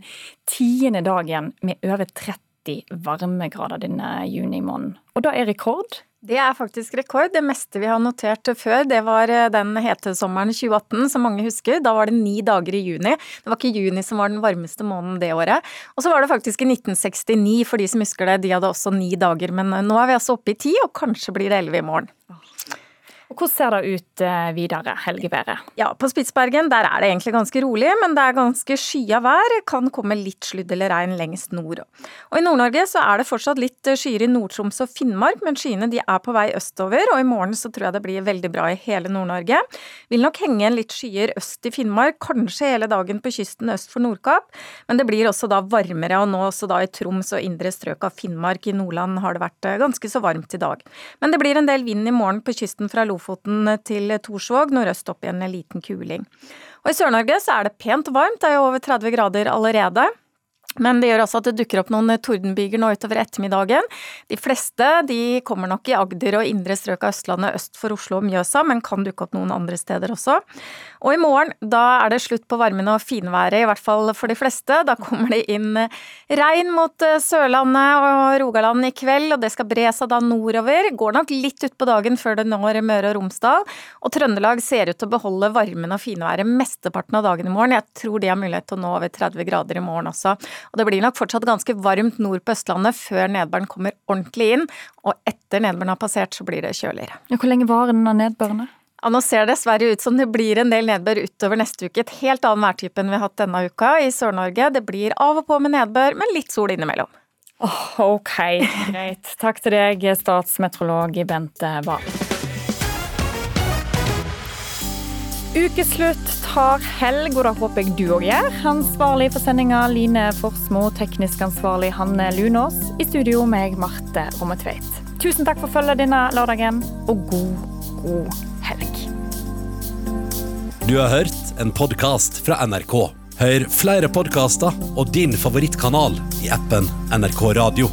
tiende dagen med over 30 varmegrader denne junimåneden. Og da er rekord? Det er faktisk rekord. Det meste vi har notert før, det var den den hetesommeren 2018, som mange husker. Da var det ni dager i juni. Det var ikke juni som var den varmeste måneden det året. Og så var det faktisk i 1969, for de som husker det. De hadde også ni dager, men nå er vi altså oppe i ti, og kanskje blir det elleve i morgen. Og Hvordan ser det ut eh, videre, helgeværet? Ja, På Spitsbergen der er det egentlig ganske rolig, men det er ganske skya vær. Kan komme litt sludd eller regn lengst nord. Og I Nord-Norge så er det fortsatt litt eh, skyer i Nord-Troms og Finnmark, men skyene de er på vei østover. Og i morgen så tror jeg det blir veldig bra i hele Nord-Norge. Vil nok henge igjen litt skyer øst i Finnmark, kanskje hele dagen på kysten øst for Nordkapp. Men det blir også da varmere, og nå også da i Troms og indre strøk av Finnmark. I Nordland har det vært eh, ganske så varmt i dag. Men det blir en del vind i morgen på kysten fra Lofoten Lofoten til Torsvåg, nordøst opp i en liten kuling. Og I Sør-Norge så er det pent varmt, det er jo over 30 grader allerede. Men det gjør altså at det dukker opp noen tordenbyger nå utover ettermiddagen. De fleste de kommer nok i Agder og indre strøk av Østlandet øst for Oslo og Mjøsa, men kan dukke opp noen andre steder også. Og i morgen da er det slutt på varmen og finværet, i hvert fall for de fleste. Da kommer det inn regn mot eh, Sørlandet og Rogaland i kveld, og det skal bre seg da nordover. Går nok litt utpå dagen før det når Møre og Romsdal. Og Trøndelag ser ut til å beholde varmen og finværet mesteparten av dagen i morgen. Jeg tror de har mulighet til å nå over 30 grader i morgen også. Og det blir nok fortsatt ganske varmt nord på Østlandet før nedbøren kommer ordentlig inn. Og etter nedbøren har passert, så blir det kjøligere. Hvor lenge varer denne nedbøren? Ja, nå ser det dessverre ut som det blir en del nedbør utover neste uke. Et helt annen værtype enn vi har hatt denne uka i Sør-Norge. Det blir av og på med nedbør, men litt sol innimellom. Oh, ok, greit. Takk til deg, statsmeteorolog Bente Wahl. Ukeslutt tar helg, og det håper jeg du òg gjør. Ansvarlig for sendinga Line Forsmo, teknisk ansvarlig Hanne Lunås. I studio meg, Marte Rommetveit. Tusen takk for følget denne lørdagen, og god, god helg. Du har hørt en podkast fra NRK. Hør flere podkaster og din favorittkanal i appen NRK Radio.